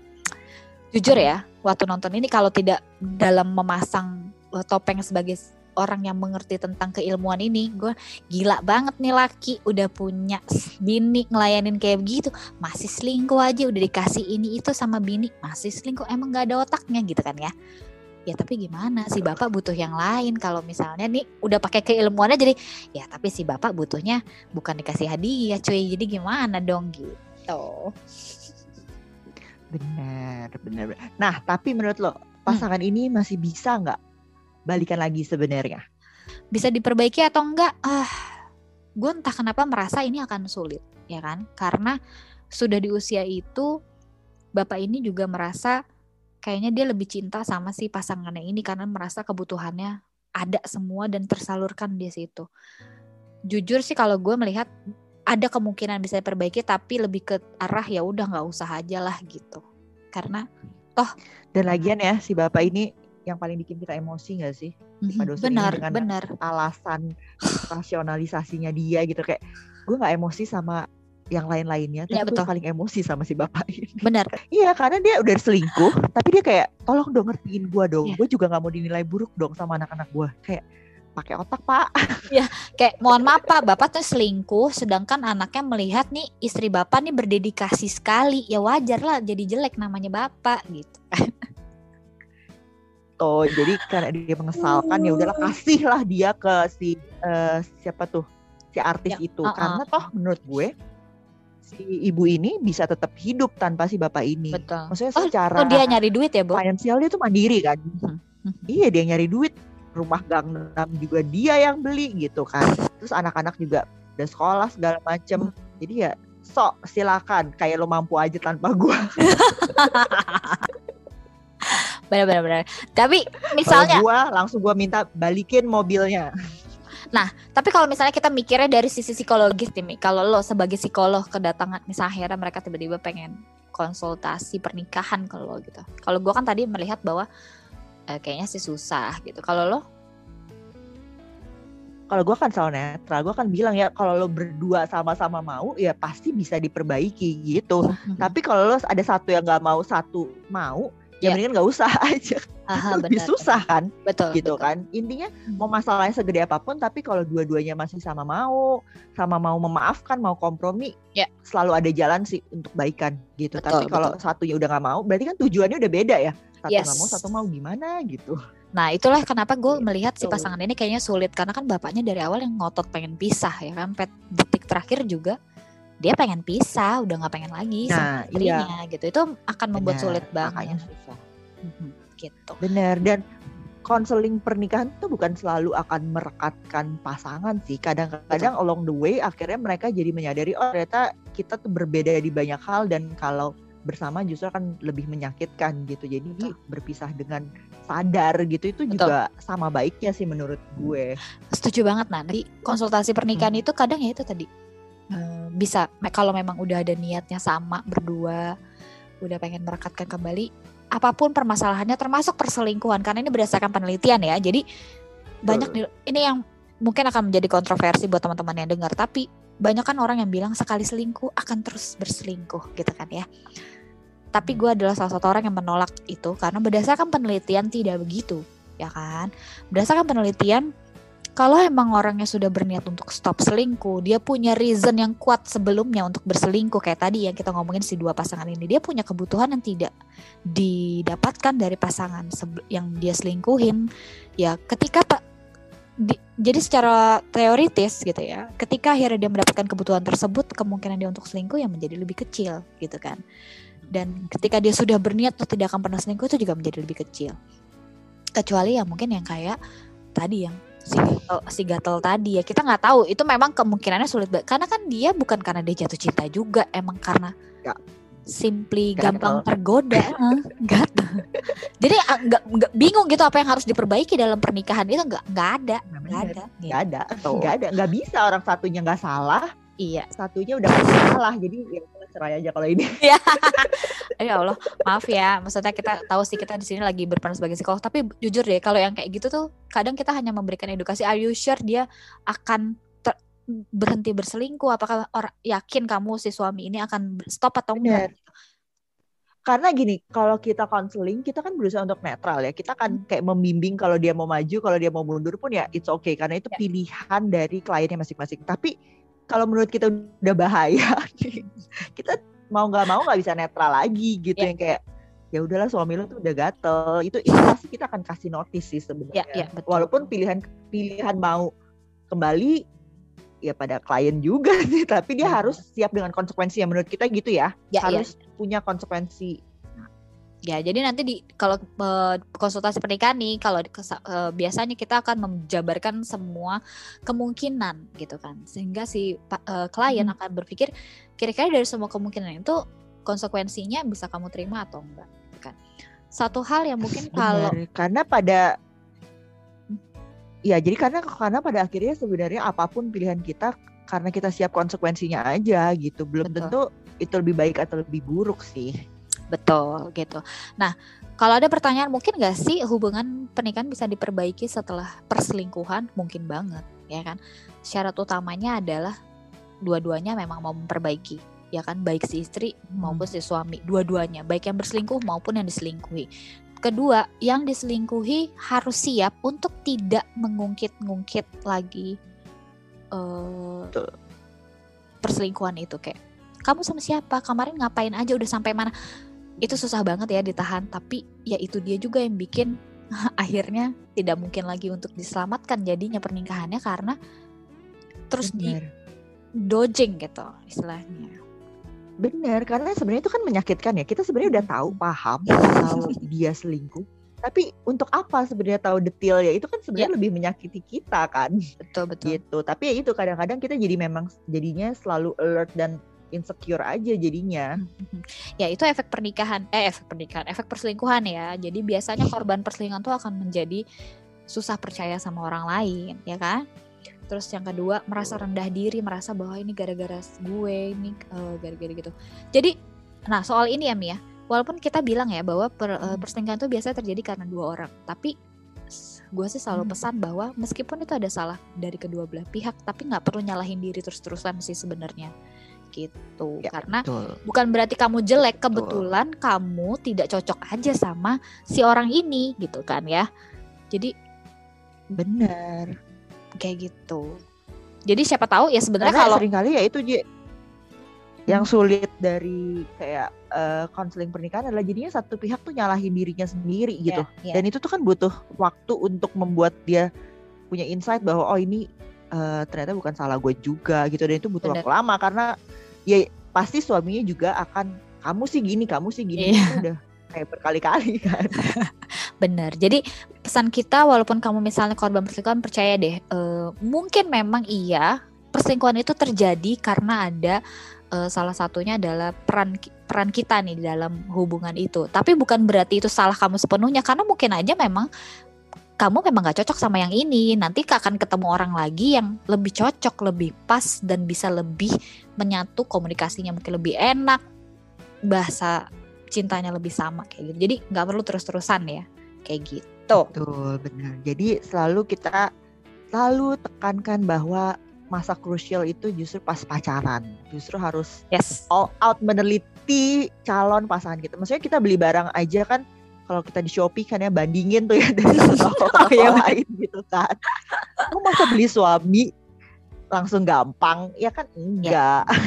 jujur ya waktu nonton ini kalau tidak dalam memasang uh, topeng sebagai orang yang mengerti tentang keilmuan ini gue gila banget nih laki. Udah punya bini ngelayanin kayak begitu masih selingkuh aja udah dikasih ini itu sama bini masih selingkuh emang gak ada otaknya gitu kan ya? Ya tapi gimana si bapak butuh yang lain. Kalau misalnya nih udah pakai keilmuannya jadi ya tapi si bapak butuhnya bukan dikasih hadiah cuy jadi gimana dong gitu Benar, benar. Nah, tapi menurut lo pasangan hmm. ini masih bisa nggak balikan lagi sebenarnya? Bisa diperbaiki atau enggak? Ah, gue entah kenapa merasa ini akan sulit, ya kan? Karena sudah di usia itu, bapak ini juga merasa kayaknya dia lebih cinta sama si pasangannya ini karena merasa kebutuhannya ada semua dan tersalurkan di situ. Jujur sih kalau gue melihat ada kemungkinan bisa diperbaiki tapi lebih ke arah ya udah nggak usah aja lah gitu. Karena toh dan lagian ya si bapak ini yang paling bikin kita emosi gak sih? Mm-hmm, benar dengan benar. alasan rasionalisasinya dia gitu kayak gue nggak emosi sama yang lain-lainnya tapi ya, betul. paling emosi sama si bapak ini. Benar. *laughs* Iya karena dia udah selingkuh tapi dia kayak tolong dong ngertiin gue dong ya. gue juga nggak mau dinilai buruk dong sama anak-anak gue kayak pakai otak pak *laughs* ya kayak mohon maaf pak bapak tuh selingkuh sedangkan anaknya melihat nih istri bapak nih berdedikasi sekali ya wajar lah jadi jelek namanya bapak gitu kan *laughs* oh jadi karena dia mengesalkan ya udahlah kasihlah dia ke si uh, siapa tuh si artis ya, itu uh -uh. karena toh menurut gue si ibu ini bisa tetap hidup tanpa si bapak ini. Betul. Maksudnya oh, secara oh dia nyari duit ya, Bu? Finansial dia tuh mandiri kan. Hmm. hmm. Iya, dia nyari duit rumah Gangnam juga dia yang beli gitu kan. Terus anak-anak juga udah sekolah segala macem. Jadi ya sok silakan. Kayak lo mampu aja tanpa gua. *laughs* Benar-benar tapi misalnya Kalo gua langsung gua minta balikin mobilnya. Nah, tapi kalau misalnya kita mikirnya dari sisi psikologis nih, kalau lo sebagai psikolog kedatangan misalnya akhirnya mereka tiba-tiba pengen konsultasi pernikahan kalau gitu. Kalau gue kan tadi melihat bahwa eh, kayaknya sih susah gitu. Kalau lo? Kalau gue kan selalu netral, gue kan bilang ya kalau lo berdua sama-sama mau ya pasti bisa diperbaiki gitu. *laughs* Tapi kalau lo ada satu yang nggak mau, satu mau, ya yeah. mendingan nggak usah *laughs* aja. Aha, lebih bener, susah kan, betul, gitu betul. kan. Intinya mau masalahnya segede apa pun, tapi kalau dua-duanya masih sama mau, sama mau memaafkan, mau kompromi, yeah. selalu ada jalan sih untuk baikan gitu. Betul, tapi kalau satunya udah nggak mau, berarti kan tujuannya udah beda ya satu yes. gak mau satu mau gimana gitu nah itulah kenapa gue gitu. melihat si pasangan ini kayaknya sulit karena kan bapaknya dari awal yang ngotot pengen pisah ya kan pet detik terakhir juga dia pengen pisah udah nggak pengen lagi nah, sama istrinya iya. gitu itu akan membuat Bener, sulit banget susah. Gitu bener dan konseling pernikahan itu bukan selalu akan merekatkan pasangan sih. Kadang-kadang along the way akhirnya mereka jadi menyadari oh ternyata kita tuh berbeda di banyak hal dan kalau bersama justru akan lebih menyakitkan gitu. Jadi Betul. berpisah dengan sadar gitu itu Betul. juga sama baiknya sih menurut gue. Setuju banget nanti konsultasi pernikahan hmm. itu kadang ya itu tadi uh, bisa kalau memang udah ada niatnya sama berdua udah pengen merekatkan kembali apa pun permasalahannya termasuk perselingkuhan karena ini berdasarkan penelitian ya. Jadi banyak di, ini yang mungkin akan menjadi kontroversi buat teman-teman yang dengar tapi banyak kan orang yang bilang sekali selingkuh akan terus berselingkuh gitu kan ya. Tapi gue adalah salah satu orang yang menolak itu karena berdasarkan penelitian tidak begitu, ya kan? Berdasarkan penelitian kalau emang orangnya sudah berniat untuk stop selingkuh, dia punya reason yang kuat sebelumnya untuk berselingkuh kayak tadi yang kita ngomongin si dua pasangan ini, dia punya kebutuhan yang tidak didapatkan dari pasangan yang dia selingkuhin. Ya, ketika Pak di, jadi secara teoritis gitu ya, ketika akhirnya dia mendapatkan kebutuhan tersebut, kemungkinan dia untuk selingkuh yang menjadi lebih kecil gitu kan. Dan ketika dia sudah berniat untuk tidak akan pernah selingkuh itu juga menjadi lebih kecil. Kecuali ya mungkin yang kayak tadi yang si gatel, si gatel tadi ya. Kita nggak tahu. Itu memang kemungkinannya sulit banget karena kan dia bukan karena dia jatuh cinta juga. Emang karena ya. simply gatel. gampang tergoda. *laughs* Gatel jadi ah, nggak nggak bingung gitu apa yang harus diperbaiki dalam pernikahan itu nggak nggak ada. Nggak ada. Nggak ada. Nggak ada. Nggak bisa orang satunya nggak salah. Iya. Satunya udah salah. Jadi ya cerai aja kalau ini. Ya. *laughs* ya Allah, maaf ya. Maksudnya kita tahu sih kita di sini lagi berperan sebagai psikolog, tapi jujur deh kalau yang kayak gitu tuh kadang kita hanya memberikan edukasi. Are you sure dia akan berhenti berselingkuh? Apakah orang yakin kamu si suami ini akan stop atau enggak? Karena gini, kalau kita konseling, kita kan berusaha untuk netral ya. Kita kan hmm. kayak membimbing kalau dia mau maju, kalau dia mau mundur pun ya it's okay karena itu ya. pilihan dari kliennya masing-masing. Tapi kalau menurut kita udah bahaya *laughs* kita mau nggak mau nggak bisa netral lagi gitu yeah. yang kayak ya udahlah suami lo tuh udah gatel itu itu pasti kita akan kasih notis sih sebenarnya yeah, yeah, walaupun pilihan pilihan mau kembali ya pada klien juga *laughs* sih tapi dia yeah. harus siap dengan konsekuensi yang menurut kita gitu ya, yeah, ya. harus yeah. punya konsekuensi Ya, jadi nanti di kalau uh, konsultasi pernikahan nih, kalau uh, biasanya kita akan menjabarkan semua kemungkinan gitu kan, sehingga si uh, klien hmm. akan berpikir kira-kira dari semua kemungkinan itu konsekuensinya bisa kamu terima atau enggak, gitu kan? Satu hal yang mungkin kalau karena pada ya jadi karena karena pada akhirnya sebenarnya apa pun pilihan kita karena kita siap konsekuensinya aja gitu, belum Betul. tentu itu lebih baik atau lebih buruk sih. Betul gitu. Nah, kalau ada pertanyaan mungkin gak sih hubungan pernikahan bisa diperbaiki setelah perselingkuhan? Mungkin banget, ya kan? Syarat utamanya adalah dua-duanya memang mau memperbaiki, ya kan? Baik si istri maupun hmm. si suami, dua-duanya, baik yang berselingkuh maupun yang diselingkuhi. Kedua, yang diselingkuhi harus siap untuk tidak mengungkit-ngungkit lagi uh, perselingkuhan itu kayak kamu sama siapa kemarin ngapain aja udah sampai mana itu susah banget ya ditahan tapi ya itu dia juga yang bikin *laughs* akhirnya tidak mungkin lagi untuk diselamatkan jadinya pernikahannya karena terus Bener. di dodging gitu istilahnya Bener, karena sebenarnya itu kan menyakitkan ya. Kita sebenarnya udah tahu, paham kalau *laughs* dia selingkuh. Tapi untuk apa sebenarnya tahu detail ya? Itu kan sebenarnya ya. lebih menyakiti kita kan. Betul betul. Gitu. Tapi ya itu kadang-kadang kita jadi memang jadinya selalu alert dan insecure aja jadinya. Ya itu efek pernikahan, eh efek pernikahan, efek perselingkuhan ya. Jadi biasanya korban perselingkuhan tuh akan menjadi susah percaya sama orang lain, ya kan? Terus yang kedua merasa rendah diri, merasa bahwa ini gara-gara gue, ini uh, gara-gara gitu. Jadi, nah soal ini ya Mia, walaupun kita bilang ya bahwa per, uh, perselingkuhan itu biasanya terjadi karena dua orang, tapi gue sih selalu pesan bahwa meskipun itu ada salah dari kedua belah pihak, tapi nggak perlu nyalahin diri terus-terusan sih sebenarnya gitu ya, karena betul. bukan berarti kamu jelek kebetulan betul. kamu tidak cocok aja sama si orang ini gitu kan ya jadi benar kayak gitu jadi siapa tahu ya sebenarnya kalau kali ya itu yang sulit dari kayak konseling uh, pernikahan adalah jadinya satu pihak tuh nyalahin dirinya sendiri gitu yeah, yeah. dan itu tuh kan butuh waktu untuk membuat dia punya insight bahwa oh ini uh, ternyata bukan salah gue juga gitu dan itu butuh Bener. waktu lama karena ya pasti suaminya juga akan kamu sih gini kamu sih gini. Yeah. udah kayak berkali-kali *laughs* kan. Bener jadi pesan kita walaupun kamu misalnya korban perselingkuhan percaya deh uh, mungkin memang iya perselingkuhan itu terjadi karena ada uh, salah satunya adalah peran peran kita nih di dalam hubungan itu. Tapi bukan berarti itu salah kamu sepenuhnya karena mungkin aja memang kamu memang gak cocok sama yang ini nanti akan ketemu orang lagi yang lebih cocok lebih pas dan bisa lebih menyatu komunikasinya mungkin lebih enak bahasa cintanya lebih sama kayak gitu jadi nggak perlu terus-terusan ya kayak gitu Betul, benar. Jadi selalu kita selalu tekankan bahwa masa krusial itu justru pas pacaran. Justru harus yes. all out meneliti calon pasangan kita. Maksudnya kita beli barang aja kan kalau kita di Shopee kan ya bandingin tuh ya dari *laughs* toko iya. lain gitu kan. Kamu masa beli suami langsung gampang ya kan enggak ya.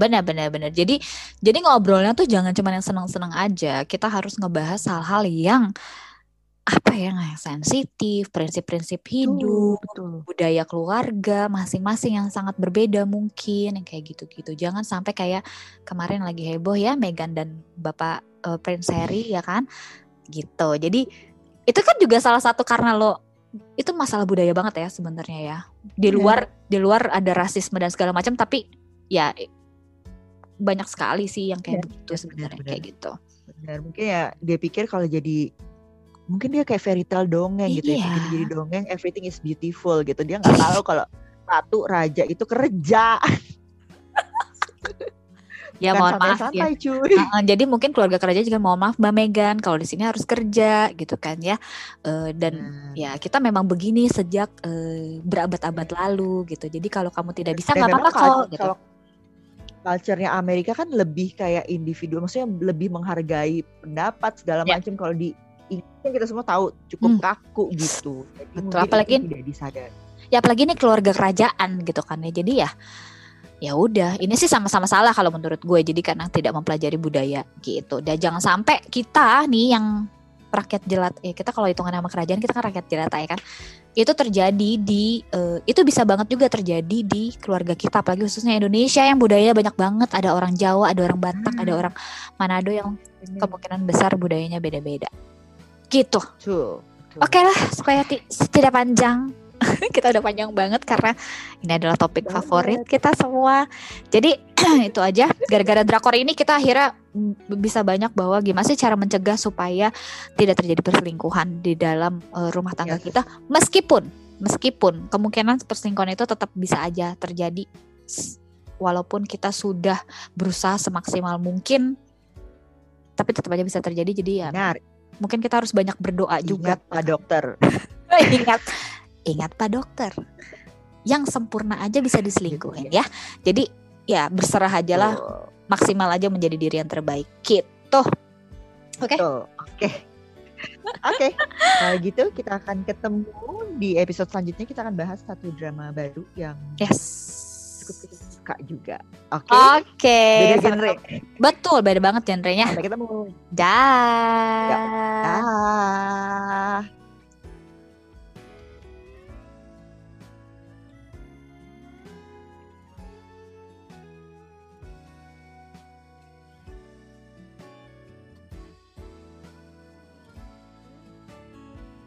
benar benar benar jadi jadi ngobrolnya tuh jangan cuma yang senang senang aja kita harus ngebahas hal-hal yang apa ya yang sensitif, prinsip-prinsip hidup, betul, betul. budaya keluarga masing-masing yang sangat berbeda mungkin yang kayak gitu-gitu. Jangan sampai kayak kemarin lagi heboh ya Megan dan Bapak uh, Prince Harry ya kan. Gitu. Jadi itu kan juga salah satu karena lo itu masalah budaya banget ya sebenarnya ya. Di iya. luar yeah. di luar ada rasisme dan segala macam tapi ya banyak sekali sih yang kayak yeah, begitu sebenarnya kayak gitu. Benar, mungkin ya dia pikir kalau jadi mungkin dia kayak fairy tale dongeng iya. gitu ya bikin jadi dongeng everything is beautiful gitu dia nggak tahu kalau ratu raja itu kerja *laughs* ya mohon maaf santai, ya. Cuy. Uh, jadi mungkin keluarga kerja juga mohon maaf Mbak Megan kalau di sini harus kerja gitu kan ya. Uh, dan hmm. ya kita memang begini sejak uh, berabad-abad lalu gitu. Jadi kalau kamu tidak bisa nggak apa-apa. Gitu. Kalau culture-nya Amerika kan lebih kayak individu, maksudnya lebih menghargai pendapat segala yeah. macam. Kalau di ini kan kita semua tahu cukup hmm. kaku gitu. Jadi Betul, apalagi tidak disadari. Ya apalagi ini keluarga kerajaan gitu kan ya. Jadi ya ya udah ini sih sama-sama salah kalau menurut gue jadi karena tidak mempelajari budaya gitu dan jangan sampai kita nih yang rakyat jelat ya kita kalau hitungan nama kerajaan kita kan rakyat jelata ya kan itu terjadi di uh, itu bisa banget juga terjadi di keluarga kita apalagi khususnya Indonesia yang budayanya banyak banget ada orang Jawa ada orang Batak hmm. ada orang Manado yang kemungkinan besar budayanya beda-beda Gitu. Oke okay lah supaya tidak panjang. *laughs* kita udah panjang banget karena ini adalah topik banget. favorit kita semua. Jadi *clears throat* itu aja. Gara-gara drakor ini kita akhirnya bisa banyak bahwa gimana sih cara mencegah supaya tidak terjadi perselingkuhan di dalam uh, rumah tangga kita. Meskipun meskipun kemungkinan perselingkuhan itu tetap bisa aja terjadi walaupun kita sudah berusaha semaksimal mungkin tapi tetap aja bisa terjadi jadi ya Benar mungkin kita harus banyak berdoa juga. Ingat Pak Dokter. *laughs* ingat, ingat Pak Dokter. Yang sempurna aja bisa diselingkuhin ya. Jadi ya berserah aja lah, oh. maksimal aja menjadi diri yang terbaik. Gitu. Oke. Okay? Oke. Okay. Oke, okay. kalau gitu kita akan ketemu di episode selanjutnya. Kita akan bahas satu drama baru yang yes cukup kita suka juga. Oke. Okay? Oke. Okay. Beda genre. Betul, beda banget genrenya. Sampai ketemu. Dah. Dah.